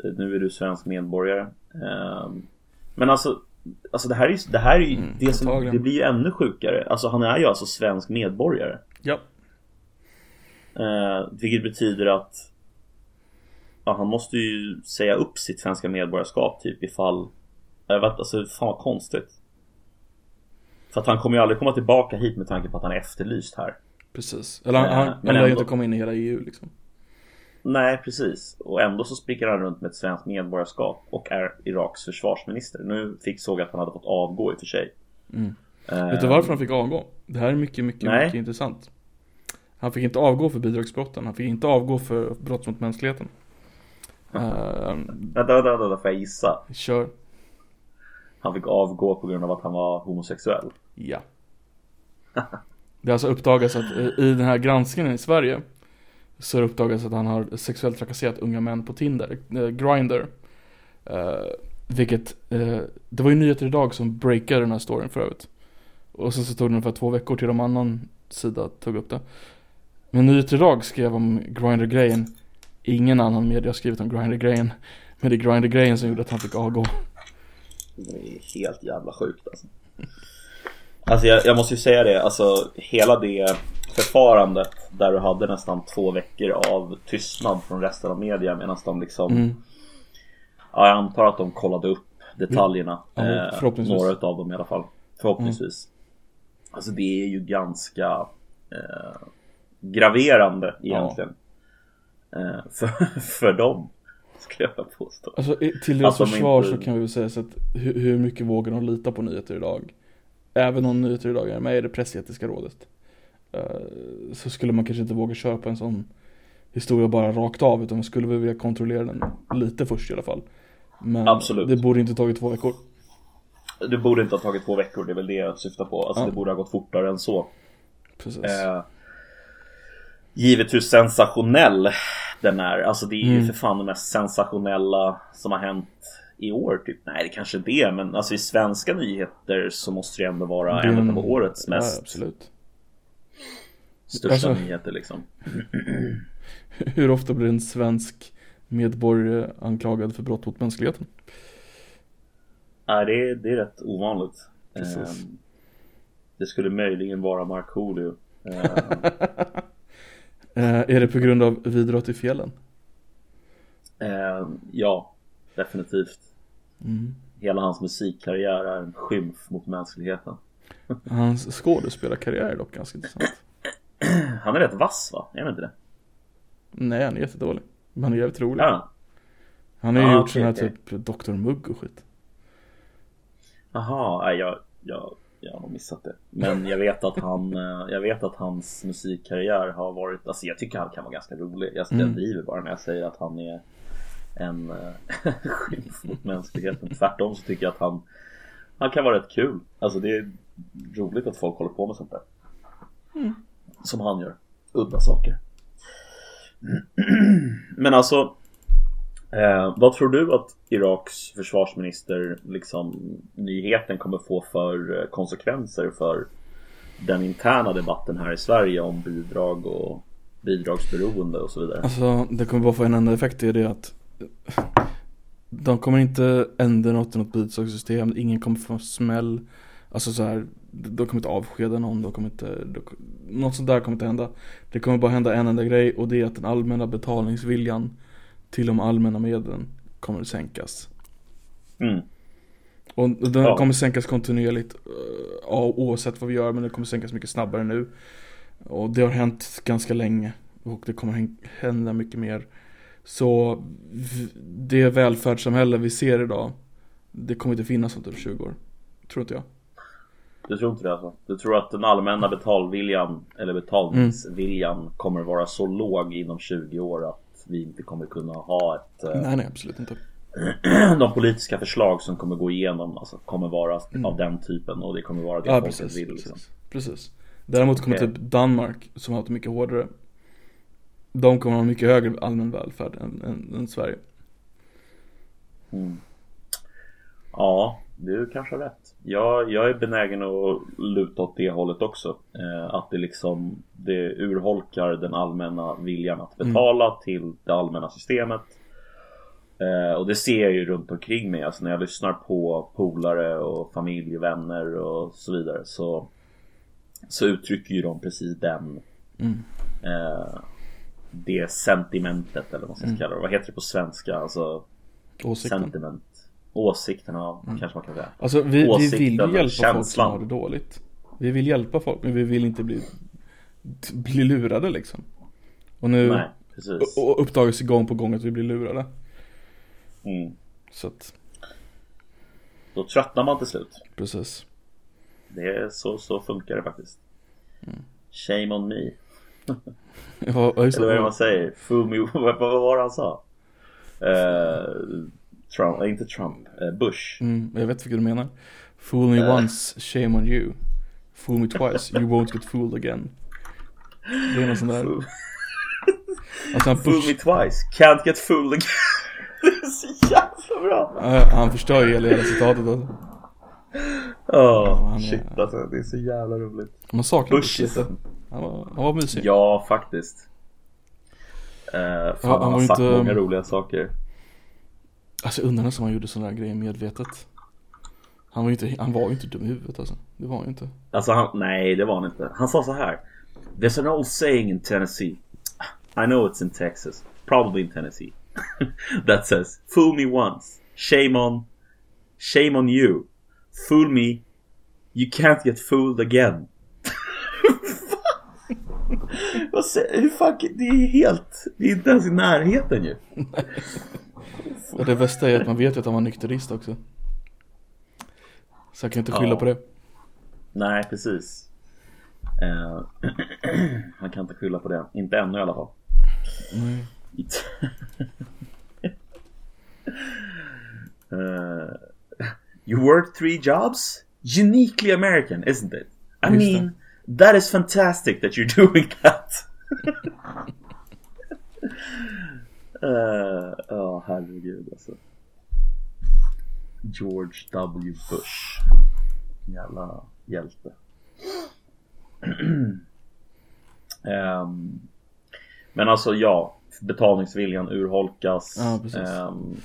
Eh, Nu är du svensk medborgare. Ehm, men alltså Alltså det här är ju, det här är ju Mm, det som, det blir ju ännu sjukare. Alltså han är ju alltså svensk medborgare. Ja. Eh, vilket betyder att ja, han måste ju säga upp sitt svenska medborgarskap typ ifall Jag vet alltså fan vad konstigt För att han kommer ju aldrig komma tillbaka hit med tanke på att han är efterlyst här Precis. Eller han, Eh, han, lär ju ändå. inte komma in i hela EU liksom. Nej, precis. Och ändå så spricker han runt med ett svenskt medborgarskap och är Iraks försvarsminister. Nu fick såg att han hade fått avgå i och för sig. Mm. Vet du varför han fick avgå? Det här är mycket, mycket, Nej. mycket intressant. Han fick inte avgå för bidragsbrotten, han fick inte avgå för brott mot mänskligheten. Uh, Vänta, vänta, vänta, får jag gissa? kör. Han fick avgå på grund av att han var homosexuell. Ja. Det har alltså uppdagats att eh, i den här granskningen i Sverige så har det uppdagats att han har sexuellt trakasserat unga män på Tinder, eh, Grindr. Eh, vilket, eh, det var ju nyheter idag som breakade den här storyn för övrigt. Och sen så tog det ungefär två veckor till de annan sida tog upp det. Men nyheter idag skrev om Grindr-grejen. Ingen annan media har skrivit om Grindr-grejen. Men det är Grindr-grejen som gjorde att han fick avgå. Det är helt jävla sjukt alltså. Alltså jag, jag måste ju säga det, alltså hela det förfarandet där du hade nästan två veckor av tystnad från resten av media medan de liksom Mm. Ja jag antar att de kollade upp detaljerna Ja, eh. Några utav dem i alla fall. Förhoppningsvis. Alltså det är ju ganska eh, Graverande egentligen. Eh, för, för dem Skulle jag påstå Alltså till deras de försvar inte- så kan vi väl säga så att hur, hur mycket vågar de lita på nyheter idag? Även om nyheter idag är med i det pressetiska rådet. eh, så skulle man kanske inte våga köpa en sån historia bara rakt av utan man skulle väl vilja kontrollera den lite först i alla fall. Men Absolut. det borde inte tagit två veckor. Det borde inte ha tagit två veckor, det är väl det jag syftar på Alltså Ja. det borde ha gått fortare än så Precis. eh, Givet hur sensationell den är Alltså det är ju Mm. för fan det mest sensationella som har hänt i år typ Nej det kanske är det men alltså i svenska nyheter så måste det ändå vara Det är en en- av årets ja, mest absolut. största Alltså- nyheter liksom Hur ofta blir en svensk medborgare anklagad för brott mot mänskligheten? Nej det är, det är rätt ovanligt Precis. Ehm, Det skulle möjligen vara Markoolio Ehm, Eh, är det på grund av vidrott i fjällen? ehm, Ja, definitivt Mm. Hela hans musikkarriär är en skymf mot mänskligheten Hans skådespelarkarriär är dock ganska intressant. Han är rätt vass va? Är han inte det? Nej, han är jättedålig. Men han är jävligt rolig. Ja. Han har ju Ja, gjort okej, sån här okej. typ Dr. Mugg och skit. Jaha, jag, jag, jag har nog missat det. Men jag vet att han, eh, jag vet att hans musikkarriär har varit, alltså jag tycker han kan vara ganska rolig. Jag, Mm. driver bara när jag säger att han är en eh, skymf mot mänskligheten. Tvärtom så tycker jag att han, han kan vara rätt kul. Alltså det är roligt att folk håller på med sånt där. Som han gör. Udda saker. Men alltså Eh, vad tror du att Iraks försvarsminister, liksom nyheten kommer få för eh, konsekvenser för den interna debatten här i Sverige om bidrag och bidragsberoende och så vidare? Alltså, det kommer bara få en enda effekt, det är det att de kommer inte ändra något i något bidragssystem, ingen kommer få smäll. Alltså så här, de kommer inte avskeda någon, de kommer inte, de, något sånt där kommer inte hända. Det kommer bara hända en enda grej och det är att den allmänna betalningsviljan till de allmänna medlen kommer att sänkas. Mm. Och den Ja. kommer sänkas kontinuerligt eh, ja, oavsett vad vi gör men det kommer sänkas mycket snabbare nu. Och det har hänt ganska länge och det kommer hän- hända mycket mer. Så det välfärdssamhälle vi ser idag det kommer inte finnas om typ 20 år. Tror inte jag. Du tror inte det alltså? Du tror att den allmänna betalviljan eller betalningsviljan kommer vara så låg inom 20 år att vi inte kommer kunna ha ett eh, Nej nej absolut inte. de politiska förslag som kommer gå igenom alltså, kommer vara av den typen och det kommer vara det Ja precis. vill precis, liksom. precis. Däremot kommer Okej. typ Danmark som har haft det mycket hårdare. De kommer ha mycket högre allmän välfärd än, än, än Sverige. Mm. Du kanske har rätt. Jag, jag är benägen att luta åt det hållet också. Eh, att det liksom det urholkar den allmänna viljan att betala till det allmänna systemet. Eh, och det ser jag ju runt omkring mig. Alltså när jag lyssnar på polare och familj, vänner och så vidare. Så, så uttrycker ju de precis den Mm. eh, det sentimentet eller vad man ska Mm. kalla det. Vad heter det på svenska? Alltså Åsikten. Sentiment. Åsikterna Mm. kanske man kan säga. Alltså vi, vi vill hjälpa folk som känslan. har det dåligt. Vi vill hjälpa folk men vi vill inte bli, bli lurade liksom. Och nu Nej. uppdagas gång på gång att vi blir lurade. Mm. Så att, Då tröttnar man till slut. precis. Det är så, så funkar det faktiskt. Mm. Shame on me. Ja, Eller vad är det man det. säger? Fool me. vad, var det han sa? Eh, Trump, inte Trump. eh, Bush. Mm, jag vet vilket du menar. Fool me Eh. once, shame on you. Fool me twice, you won't get fooled again. Det är någon sån där. Alltså han, fool me twice, can't get fooled again. det är så jävla bra. Ja, han förstör ju hela, hela citatet alltså. Åh, han är- shit alltså. Det är så jävla roligt. Man saknar Bush Bush lite. Han var, han var mysig. Ja, faktiskt. Uh, fan, Ja, han, han har sagt inte- många roliga saker. Alltså undrar nästan om han gjorde sådana där grejer medvetet. Han var ju inte, han var ju inte dum i huvudet alltså. Det var han ju inte. Alltså han, nej det var han inte. Han sa så här. There's an old saying in Tennessee. I know it's in Texas. Probably in Tennessee. that says Fool me once. Shame on. Shame on you. Fool me. You can't get fooled again. Vad säger, hur fan, det är helt, det är inte ens i närheten ju. Och det bästa är att man vet ju att han var nykterist också. Så jag kan inte skylla Ja. på det. Nej, precis. Eh, man kan inte skylla på det. Inte ännu i alla fall. Nej. uh, you work three jobs? Uniquely American, isn't it? I Just mean, that is fantastic that you're doing that. uh, Ja, herregud alltså. George W. Bush. Jävla hjälte. Ehm, men alltså ja, betalningsviljan urholkas. Ja, ehm,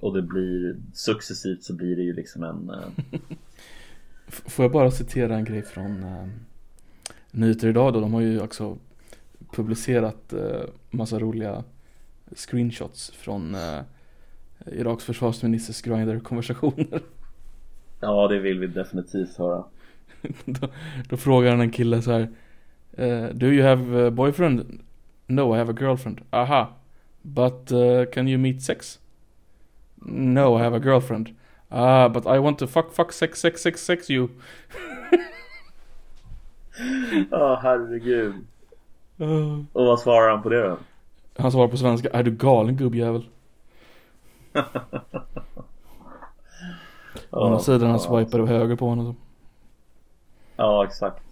och det blir successivt så blir det ju liksom en F- Får jag bara citera en grej från eh, Nyheter idag då. De har ju också publicerat eh, massa roliga screenshots från eh, Iraks försvarsministers Grindr-konversationer. Ja det vill vi definitivt höra. då, då frågar han en kille så här. eh, Do you have a boyfriend? No, I have a girlfriend. Aha. But uh, can you meet sex? No, I have a girlfriend. Ah, but I want to fuck, fuck, sex, sex, sex, sex you. Ja herregud. Uh. Och vad svarar han på det då? Han svarar på svenska, är du galen gubbjävel? Å andra sidan han swipade höger på honom. Ja exakt.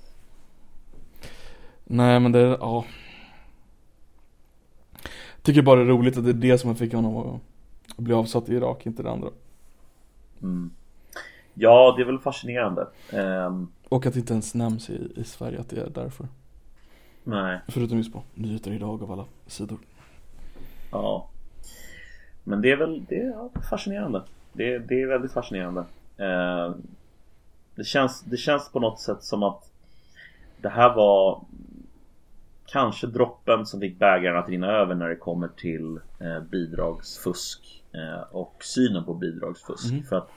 Nej men det, ja. Tycker bara det är roligt att det är det som fick honom att bli avsatt i Irak, inte det andra. Mm. Ja det är väl fascinerande. Ehm, Och att det inte ens nämns i, i Sverige att det är därför. nej. Förutom just på nyheter idag av alla sidor. Ja. Men det är väl det är fascinerande. Det, det är väldigt fascinerande. Eh, det, känns, det känns på något sätt som att det här var kanske droppen som fick bägaren att rinna över när det kommer till eh, bidragsfusk eh, och synen på bidragsfusk. Mhm. För att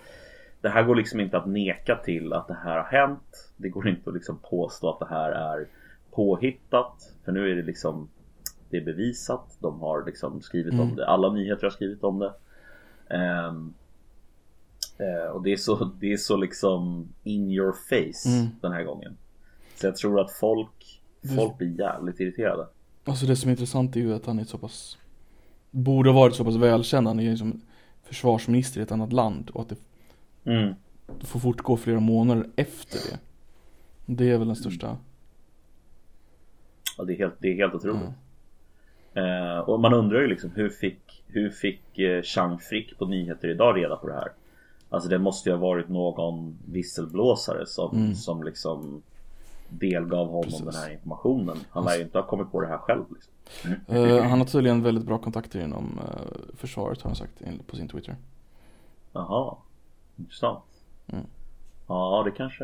det här går liksom inte att neka till att det här har hänt. Det går inte att liksom påstå att det här är påhittat. För nu är det liksom det är bevisat. De har liksom skrivit Mm. om det. Alla nyheter har skrivit om det. Ehm, eh, och det är, så, det är så liksom in your face Mm. den här gången. Så jag tror att folk, folk blir jävligt irriterade. Alltså det som är intressant är ju att han är så pass Borde ha varit så pass välkänd, han är ju liksom försvarsminister i ett annat land och att det Mm. får fortgå flera månader efter det. Det är väl den största Ja, det, är helt, det är helt otroligt. Mm. Eh, och man undrar ju liksom hur fick, hur fick eh, Chang Frick på Nyheter idag reda på det här? Alltså det måste ju ha varit någon visselblåsare som, Mm. som liksom delgav honom Precis. den här informationen. Han lär ju inte ha kommit på det här själv. Liksom. Eh, Han har tydligen väldigt bra kontakter inom eh, försvaret har han sagt på sin Twitter. Jaha, intressant. Mm. Ja, det kanske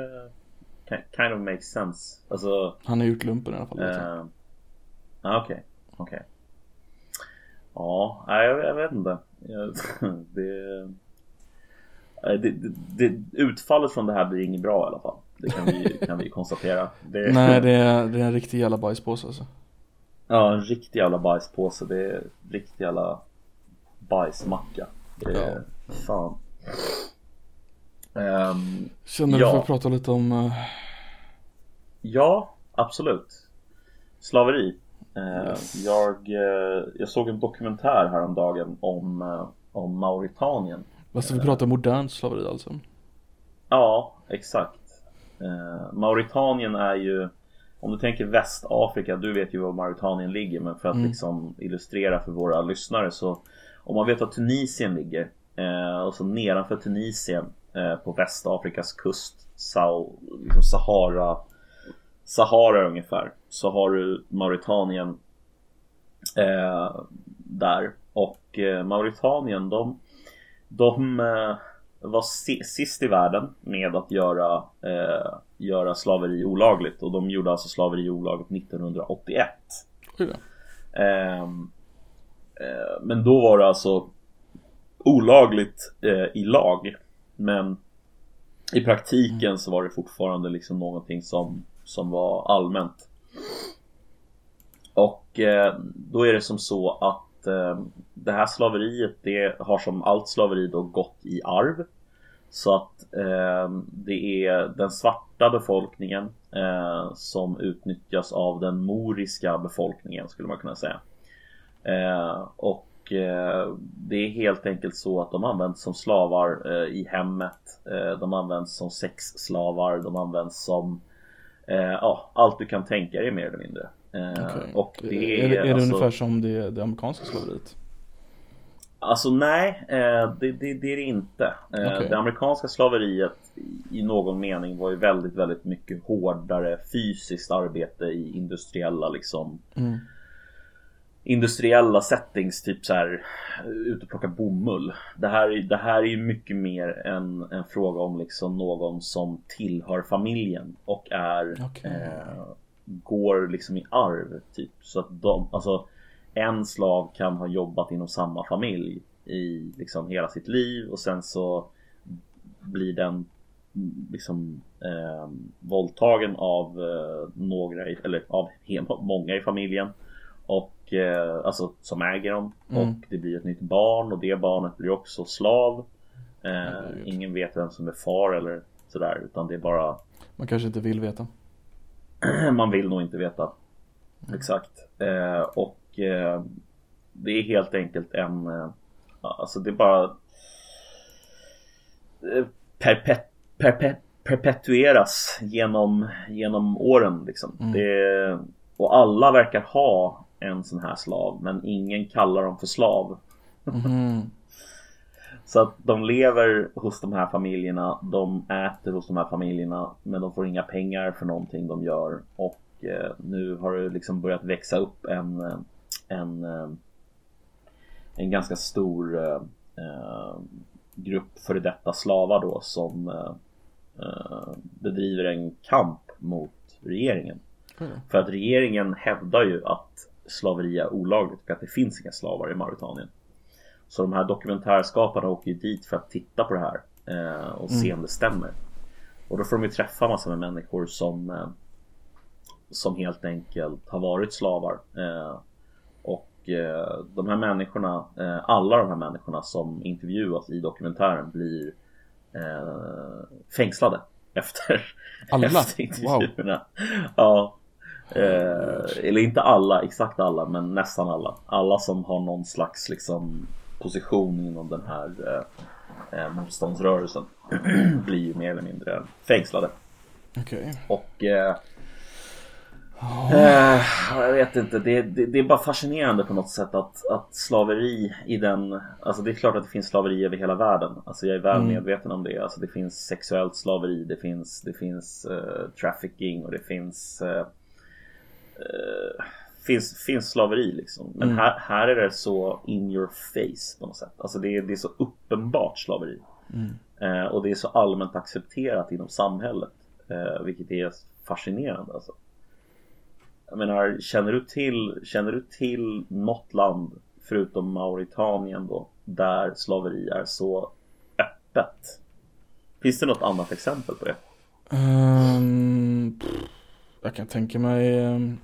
ki- kind of makes sense. Alltså, Han har gjort lumpen i alla fall. ja, okej, okej. Ja, nej, jag, jag vet inte. Det, det, det, utfallet från det här blir inget bra i alla fall. Det kan vi, kan vi konstatera. Det, Nej det är, det är en riktig jävla bajspåse alltså. Ja, en riktig jävla bajspåse. Det är en riktig jävla bajsmacka. Det är, fan. Ehm, Känner du Ja. för att prata lite om... eh, ja, absolut. Slaveri. Eh, Yes. jag, eh, jag såg en dokumentär häromdagen om, eh, om Mauritanien. Vad ska vi prata om modernt slaveri alltså? Ja, exakt. Mauritanien är ju Om du tänker Västafrika, du vet ju var Mauritanien ligger men för att Mm. liksom illustrera för våra lyssnare så Om man vet var Tunisien ligger och så nedanför Tunisien på Västafrikas kust liksom Sahara Sahara ungefär så har du Mauritanien eh, där och eh, Mauritanien de de eh, var si- sist i världen med att göra, eh, göra slaveri olagligt och de gjorde alltså slaveri olagligt 1981. Oj då. Ehm, eh, men då var det alltså olagligt eh, i lag. Men i praktiken så var det fortfarande liksom någonting som, som var allmänt. Och eh, då är det som så att eh, det här slaveriet det har som allt slaveri då gått i arv. Så att eh, det är den svarta befolkningen eh, som utnyttjas av den moriska befolkningen skulle man kunna säga. Eh, och eh, det är helt enkelt så att de används som slavar eh, i hemmet. Eh, de används som sexslavar. De används som eh, ja, allt du kan tänka dig mer eller mindre. Eh, Okej. Och det är, är, det, är det alltså, ungefär som det, det amerikanska slaveriet? Alltså nej, eh, det, det, det är det inte. Eh, Okej. Det amerikanska slaveriet i- i någon mening var ju väldigt, väldigt mycket hårdare fysiskt arbete i industriella liksom Mm. Industriella settings, typ så här ut och plocka bomull. Det här, är- det här är ju mycket mer en, en fråga om liksom någon som tillhör familjen och är Okej. eh, går liksom i arv typ. Så att de, alltså en slav kan ha jobbat inom samma familj i liksom hela sitt liv och sen så blir den liksom eh, våldtagen av eh, några, eller av många i familjen och eh, alltså som äger dem Mm. och det blir ett nytt barn och det barnet blir också slav. Eh, ingen vet vem som är far eller sådär utan det är bara Man kanske inte vill veta. man vill nog inte veta exakt. Eh, och eh, det är helt enkelt en, eh, alltså det är bara eh, perpet, perpet, perpetueras genom, genom åren liksom. Mm. Det, och alla verkar ha en sån här slav men ingen kallar dem för slav. Mhm. Så att de lever hos de här familjerna, de äter hos de här familjerna men de får inga pengar för någonting de gör. Och eh, nu har det liksom börjat växa upp en, eh, en, eh, en ganska stor eh, eh, grupp före detta slavar då som eh, bedriver en kamp mot regeringen. Då. För att regeringen hävdar ju att slaveri är olagligt och att det finns inga slavar i Mauritanien. Så de här dokumentärskaparna åker dit för att titta på det här eh, och se om det stämmer. Och då får de ju träffa massor med människor som eh, som helt enkelt har varit slavar. Eh, och eh, de här människorna, eh, alla de här människorna som intervjuas i dokumentären blir eh, fängslade efter, Alla? efter intervjuerna. Ja. Eh, eller inte alla, exakt alla, men nästan alla. Alla som har någon slags liksom position inom den här eh, eh, motståndsrörelsen blir ju mer eller mindre fängslade. Okej. Och eh, eh, jag vet inte, det, det, det är bara fascinerande på något sätt att, att slaveri i den Alltså det är klart att det finns slaveri över hela världen Alltså jag är väl Mm. medveten om det Alltså det finns sexuellt slaveri, det finns, det finns eh, trafficking och det finns eh, eh, finns, finns slaveri liksom Men Mm. här, här är det så in your face på något sätt Alltså det är, det är så uppenbart slaveri Mm. Eh, och det är så allmänt accepterat inom samhället. Eh, vilket är fascinerande alltså. Jag menar, känner du till, känner du till något land förutom Mauritanien då där slaveri är så öppet? Finns det något annat exempel på det? Pff, jag kan tänka mig ehm,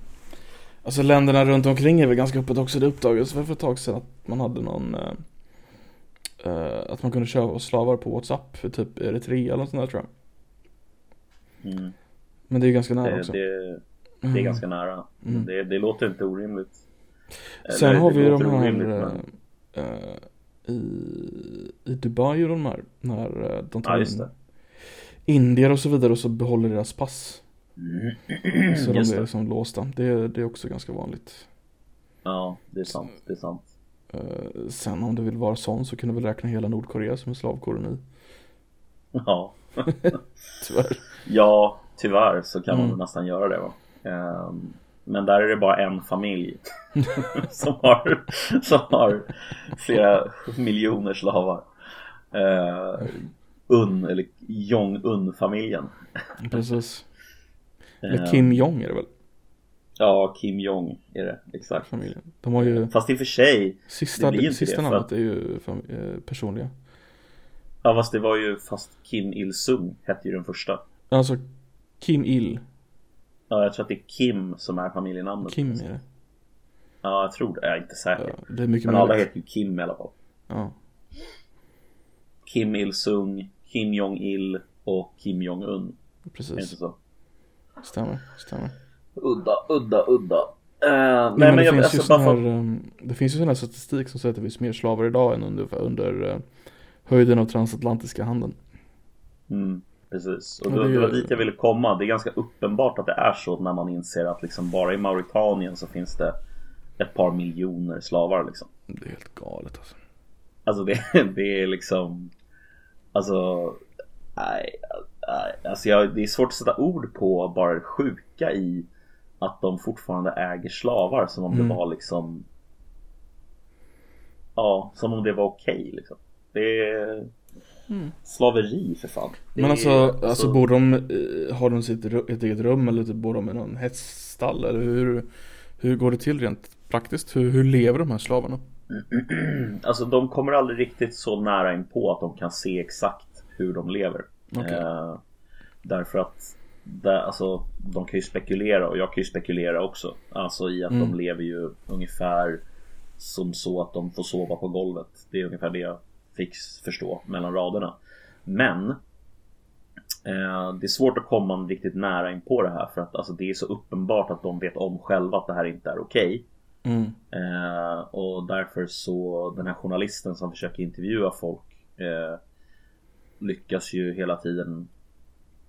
Alltså länderna runt omkring är väl ganska öppet också. Det uppdagades väl för ett tag sedan att man hade någon eh, eh, Att man kunde köpa slavar på WhatsApp för typ Eritrea eller något sånt där tror jag. Mm. Men det är ju ganska nära Det, också. det, det är Mm. ganska nära. Mm. Det, det låter inte orimligt. Sen Eller, har vi ju de här orimligt, men- eh, eh, i, I Dubai och de här När eh, de tar just in. Indier och så vidare och så behåller deras pass Så de är liksom låsta det, det är också ganska vanligt Ja, det är sant. Det är sant. Eh, Sen om du vill vara sån så kan du väl räkna hela Nordkorea som en slavkoloni Ja. Tyvärr ja, tyvärr så kan man Mm. väl nästan göra det va. Ehm, Men där är det bara en familj som har, som har flera miljoner slavar. Uh, Un, eller Jong-Un-familjen. Precis Ehm, Eller Kim Jong är det väl? Ja, Kim Jong är det, exakt. Familjen De har ju Fast i och för sig, Sista, det sista det, namnet att- är ju eh, personliga ja fast det var ju, fast Kim Il-Sung hette ju den första. Alltså Kim Il Ja, jag tror att det är Kim som är familjenamnet. Kim är det Ja, jag tror det. Jag är inte säker. ja, Det är mycket Men alla heter ju Kim i alla fall. Ja Kim Il-Sung, Kim Jong-Il och Kim Jong-Un. Är det Precis inte så? Stämmer, stämmer Udda, udda, udda. Eh, nej, Nej, men, det, jag, finns alltså, här, för- um, det finns ju sån här statistik som säger att det finns mer slavar idag än under, under eh, höjden av transatlantiska handeln. Mm, precis. Och Ja, det, det det var dit jag ville komma. Det är ganska uppenbart att det är så när man inser att liksom bara i Mauritanien så finns det ett par miljoner slavar liksom. Det är helt galet alltså. Alltså det, det är liksom Alltså nej alltså jag, det är svårt att sätta ord på bara det sjuka i Att de fortfarande äger slavar som om Mm. det var liksom Ja, som om det var okej liksom Det är Slaveri för fan Det Men är- alltså, alltså bor de, eh, har de sitt ett eget rum eller typ bor de i någon häststall eller hur, hur går det till rent praktiskt? Hur, hur lever de här slavarna? Alltså de kommer aldrig riktigt så nära in på att de kan se exakt hur de lever. Okej. Eh, därför att där, alltså, de kan ju spekulera och jag kan ju spekulera också. Alltså i att Mm. de lever ju ungefär som så att de får sova på golvet. Det är ungefär det jag fick förstå mellan raderna. Men eh, det är svårt att komma riktigt nära in på det här för att alltså, det är så uppenbart att de vet om själva att det här inte är okej. Mm. Eh, och därför så den här journalisten som försöker intervjua folk eh, Lyckas ju hela tiden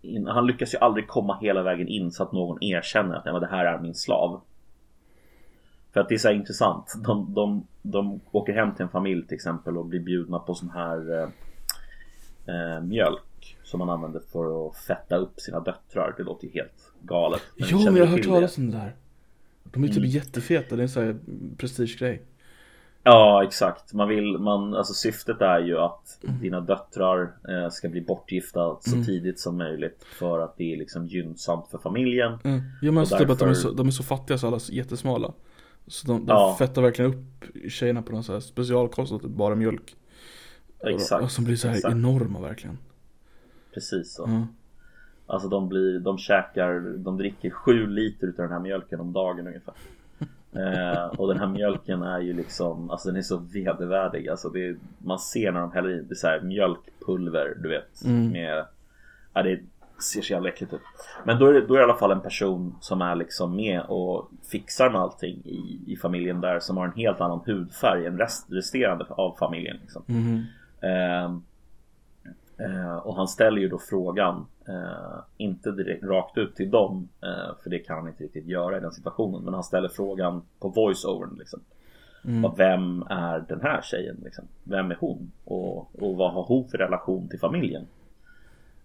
in, Han lyckas ju aldrig komma hela vägen in så att någon erkänner att "Ja, men det här är min slav För att det är så intressant de, de, de åker hem till en familj till exempel och blir bjudna på sån här eh, eh, Mjölk Som man använder för att fetta upp sina döttrar Det låter ju helt galet Jo, känner men jag har hört talas om det där. De är typ Mm. jättefeta, det är en sån här prestigegrej. Ja exakt, man vill, man, alltså syftet är ju att Mm. dina döttrar eh, ska bli bortgifta så Mm. tidigt som möjligt För att det är liksom gynnsamt för familjen Mm. Ja men alltså Och typ att de är, därför- så, de är så fattiga så alla är jättesmala. Så de, de Ja. fettar verkligen upp tjejerna på någon sån här specialkost, typ bara mjölk. Exakt, Och som blir så här exakt. enorma verkligen. precis så Ja. Alltså de blir, de käkar, de dricker sju liter utav den här mjölken om dagen ungefär eh, Och den här mjölken är ju liksom, alltså den är så vedervärdig Alltså det är, man ser när de häller i, det är så här mjölkpulver du vet Mm. med Ja det ser så jävla äckligt ut Men då är, det, då är det i alla fall en person som är liksom med och fixar med allting i, i familjen där Som har en helt annan hudfärg än rest, resterande av familjen liksom. Mhm. Eh, eh, och han ställer ju då frågan eh, Inte direkt rakt ut till dem eh, För det kan han inte riktigt göra i den situationen Men han ställer frågan på voice-overn liksom Mm. Vem är den här tjejen liksom? Vem är hon? Och, och vad har hon för relation till familjen?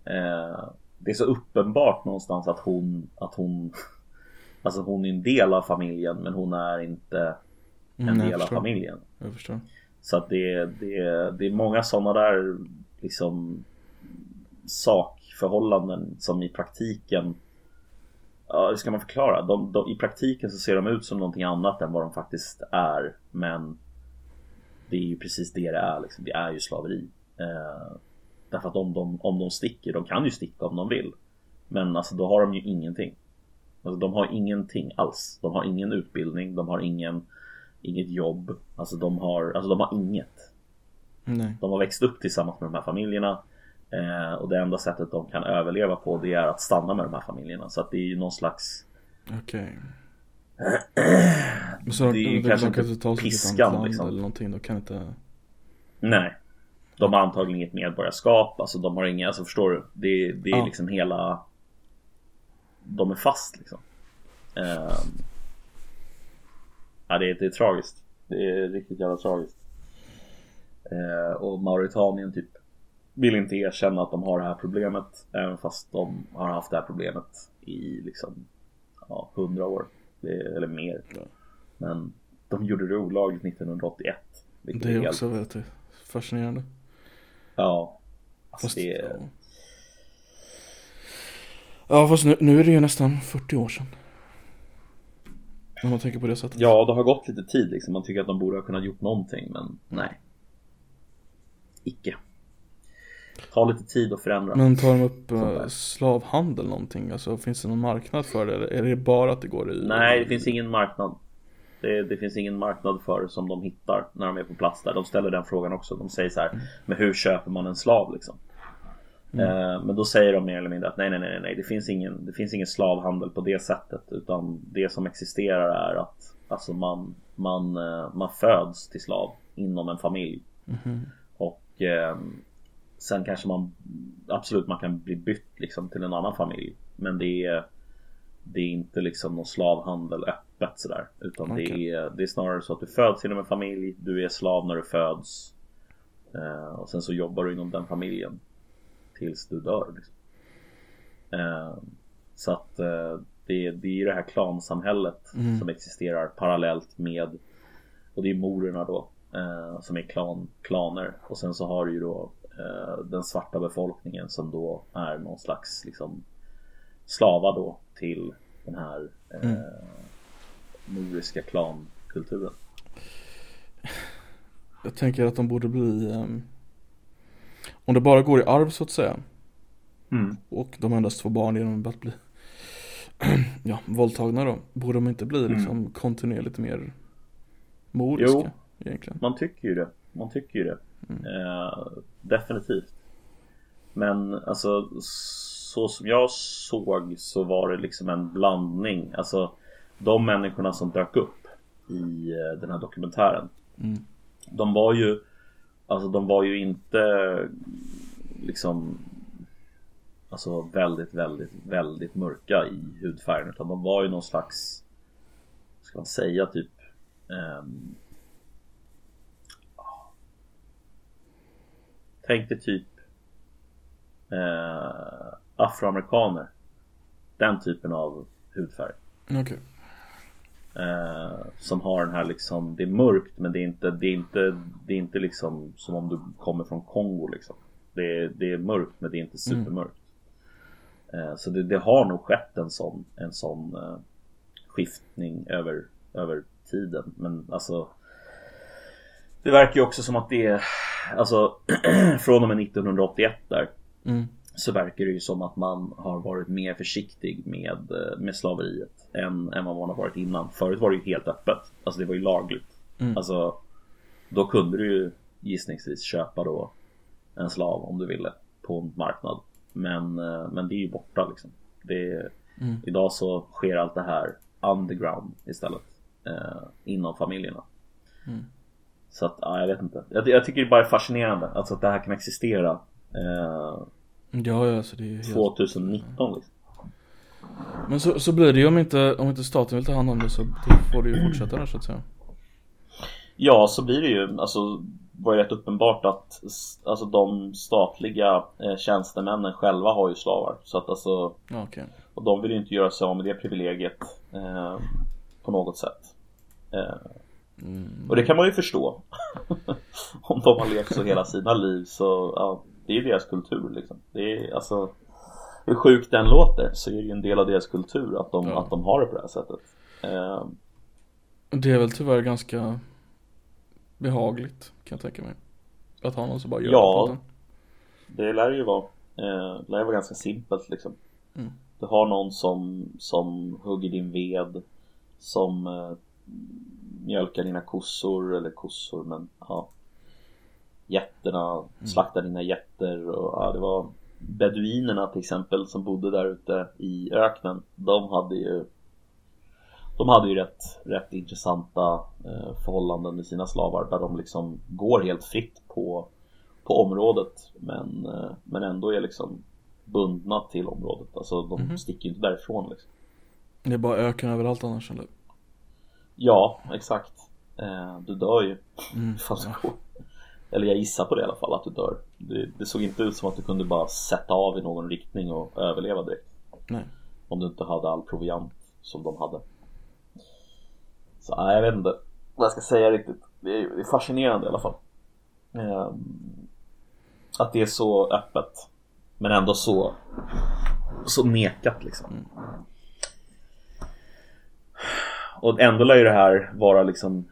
Eh, det är så uppenbart någonstans att hon Att hon Alltså hon är en del av familjen men hon är inte en Mm, del av familjen Jag förstår. så att det, det, det är många sådana där liksom sakförhållanden som i praktiken Ja, hur ska man förklara? De, de, I praktiken så ser de ut som någonting annat än vad de faktiskt är Men Det är ju precis det det är liksom. Det är ju slaveri eh, Därför att om de, om de sticker, de kan ju sticka om de vill Men alltså då har de ju ingenting Alltså de har ingenting alls. De har ingen utbildning, de har ingen, inget jobb. Alltså de har, alltså de har inget. Nej. De har växt upp tillsammans med de här familjerna. Eh, och det enda sättet de kan överleva på det är att stanna med de här familjerna. Så att det är ju någon slags Okej. Men så Det är de, ju de, kanske de kan inte ett piskan, land liksom. eller någonting. De kan inte... Nej. De har antagligen inget medborgarskap, alltså de har inga, alltså förstår du? Det, det är Ja. liksom hela De är fast liksom Ehm. Ja det är, det är tragiskt Det är riktigt jävla tragiskt Och Mauritanien typ Vill inte erkänna att de har det här problemet Även fast de har haft det här problemet i liksom Ja, hundra år det, Eller mer Ja. Men de gjorde det olagligt 1981 vilket Det är helt- också väldigt fascinerande. Ja. Alltså Fast, det är... ja. ja fast nu, nu är det ju nästan 40 år sedan. När man tänker på det sättet. Ja, det har gått lite tid liksom. Man tycker att de borde ha kunnat gjort någonting, men nej. Icke. Ta lite tid att förändra. Men tar de upp uh, slavhandel någonting? Alltså finns det någon marknad för det? Eller är det bara att det går i... Nej, det finns ingen marknad. Det, det finns ingen marknad för det som de hittar när de är på plats där. De ställer den frågan också. De säger så här, men hur köper man en slav liksom? Eh, men då säger de mer eller mindre att nej, nej, nej, nej, det finns ingen, det finns ingen slavhandel på det sättet. Utan det som existerar är att alltså man, man, eh, man föds till slav inom en familj. Och eh, sen kanske man absolut man kan bli bytt liksom till en annan familj. Men det är det är inte liksom någon slavhandel öppet sådär. Utan det, Okej. är, det är snarare så att du föds inom en familj, du är slav när du föds. Eh, och sen så jobbar du inom den familjen. Tills du dör. Liksom. Eh, så att eh, det, det är ju det här klansamhället som existerar parallellt med Och det är morerna då eh, Som är klan, klaner och sen så har du ju då eh, Den svarta befolkningen som då är någon slags liksom Slava då till den här eh, Moriska klankulturen Jag tänker att de borde bli... ehm, om det bara går i arv så att säga. mm. Och de endast får barn genom att bli ja, våldtagna då. Borde de inte bli liksom kontinuerligt mer moriska Jo. Egentligen? Man tycker ju det. Man tycker ju det. Eh, definitivt. Men alltså så som jag såg så var det liksom en blandning. Alltså de människorna som dök upp i eh, den här dokumentären. Mm. De var ju Alltså de var ju inte liksom Alltså väldigt, väldigt, väldigt mörka i hudfärgen utan de var ju någon slags Ska man säga typ ehm, Tänk dig typ eh, Afroamerikaner Den typen av hudfärg Okej. Eh, som har den här liksom, det är mörkt men det är inte, det är inte, det är inte liksom som om du kommer från Kongo liksom. Det är, det är mörkt men det är inte supermörkt. Eh, så det, det har nog skett en sån, en sån eh, skiftning över, över tiden. Men alltså Det verkar ju också som att det är, alltså från och med 1981 där Mm. så verkar det ju som att man har varit mer försiktig med, eh, med slaveriet än, än vad man har varit innan. Förut var det ju helt öppet. Alltså det var ju lagligt. Mm. Alltså då kunde du ju gissningsvis köpa då en slav om du ville på en marknad. Men, eh, men det är ju borta liksom. Det, Mm. Idag så sker allt det här underground istället. Eh, inom familjerna. Mm. Så att, ja, jag vet inte. Jag, jag tycker det bara är fascinerande. Alltså att det här kan existera. Eh, Ja, ja, alltså det är ju helt... 2019 liksom. Men så, så blir det ju om inte, om inte staten vill ta hand om det så får det ju fortsätta där så att säga. Ja, så blir det ju. Alltså, var ju rätt uppenbart att alltså, de statliga eh, tjänstemännen själva har ju slavar. Så att alltså, okej. och de vill ju inte göra sig av med det privilegiet eh, på något sätt. Eh, Mm. och det kan man ju förstå. Om de har levt så hela sina liv så, ja, det är ju deras kultur liksom. Det är alltså hur sjukt den låter så är det ju en del av deras kultur att de, Ja. att de har det på det här sättet. Eh, Det är väl tyvärr ganska behagligt kan jag tänka mig. Att ha någon som bara gör Ja. det en. Det lär ju vara, eh, lär ju vara ganska simpelt liksom. Mm. Du har någon som, som hugger din ved, som eh, mjölkar dina kossor, eller kossor men ja. Getterna, slaktar dina getter och ja, det var Beduinerna till exempel som bodde där ute i öknen. De hade ju De hade ju rätt, rätt intressanta eh, förhållanden med sina slavar där de liksom går helt fritt på På området. Men, eh, men ändå är liksom bundna till området. Alltså de Mhm. sticker ju inte därifrån liksom. Det är bara öken överallt annars eller? Ja, exakt. Eh, Du dör ju. Mm. ifall du går. Eller jag gissar på det i alla fall att du dör. Det, det såg inte ut som att du kunde bara sätta av i någon riktning och överleva direkt. Nej. Om du inte hade all proviant som de hade. Så nej, jag vet inte vad jag ska säga riktigt. Det är, det är fascinerande i alla fall. Ehm, Att det är så öppet Men ändå så Så nekat liksom Och ändå lär ju det här vara liksom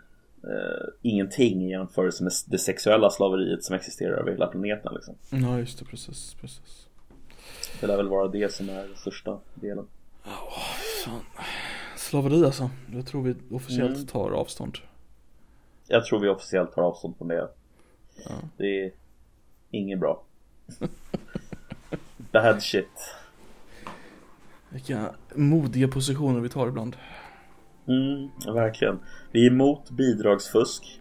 eh, Ingenting i jämförelse med det sexuella slaveriet som existerar över hela planeten liksom Ja just det, precis, precis. Det lär väl vara det som är den största delen Fan. Slaveri alltså. Jag tror vi officiellt Mm. tar avstånd. Jag tror vi officiellt tar avstånd från det Ja. Det är inget bra Bad shit Vilka modiga positioner vi tar ibland. Mm, verkligen Vi är emot bidragsfusk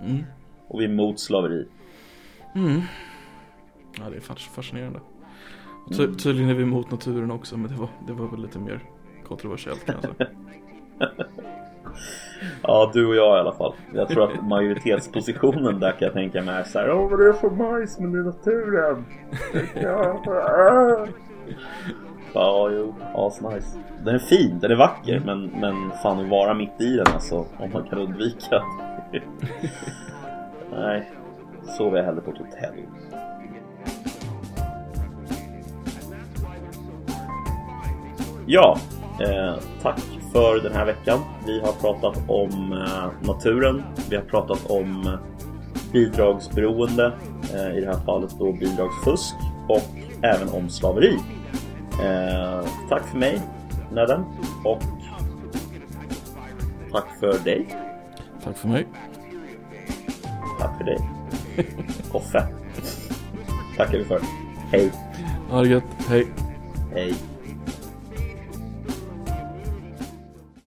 Mm. Och vi är emot slaveri Mm. Ja det är fas- fascinerande. Och ty- tydligen är vi emot naturen också men det var, det var väl lite mer kontroversiellt kanske. Ja, du och jag i alla fall Jag tror att majoritetspositionen där kan jag tänka mig är såhär Åh vad det är för majs men det är naturen Ja, jo, asnice Den är fin, den är vacker men, men fan att vara mitt i den alltså Om man kan undvika Nej, sover jag hellre på ett hotell Ja, eh, tack för den här veckan. Vi har pratat om eh, naturen. Vi har pratat om bidragsberoende. Eh, I det här fallet då bidragsfusk. Och även om slaveri. Eh, tack för mig, Nedden. Och tack för dig. Tack för mig. Tack för dig. Koffe. Tackar vi för. Hej. Ha det gött. Hej. Hej.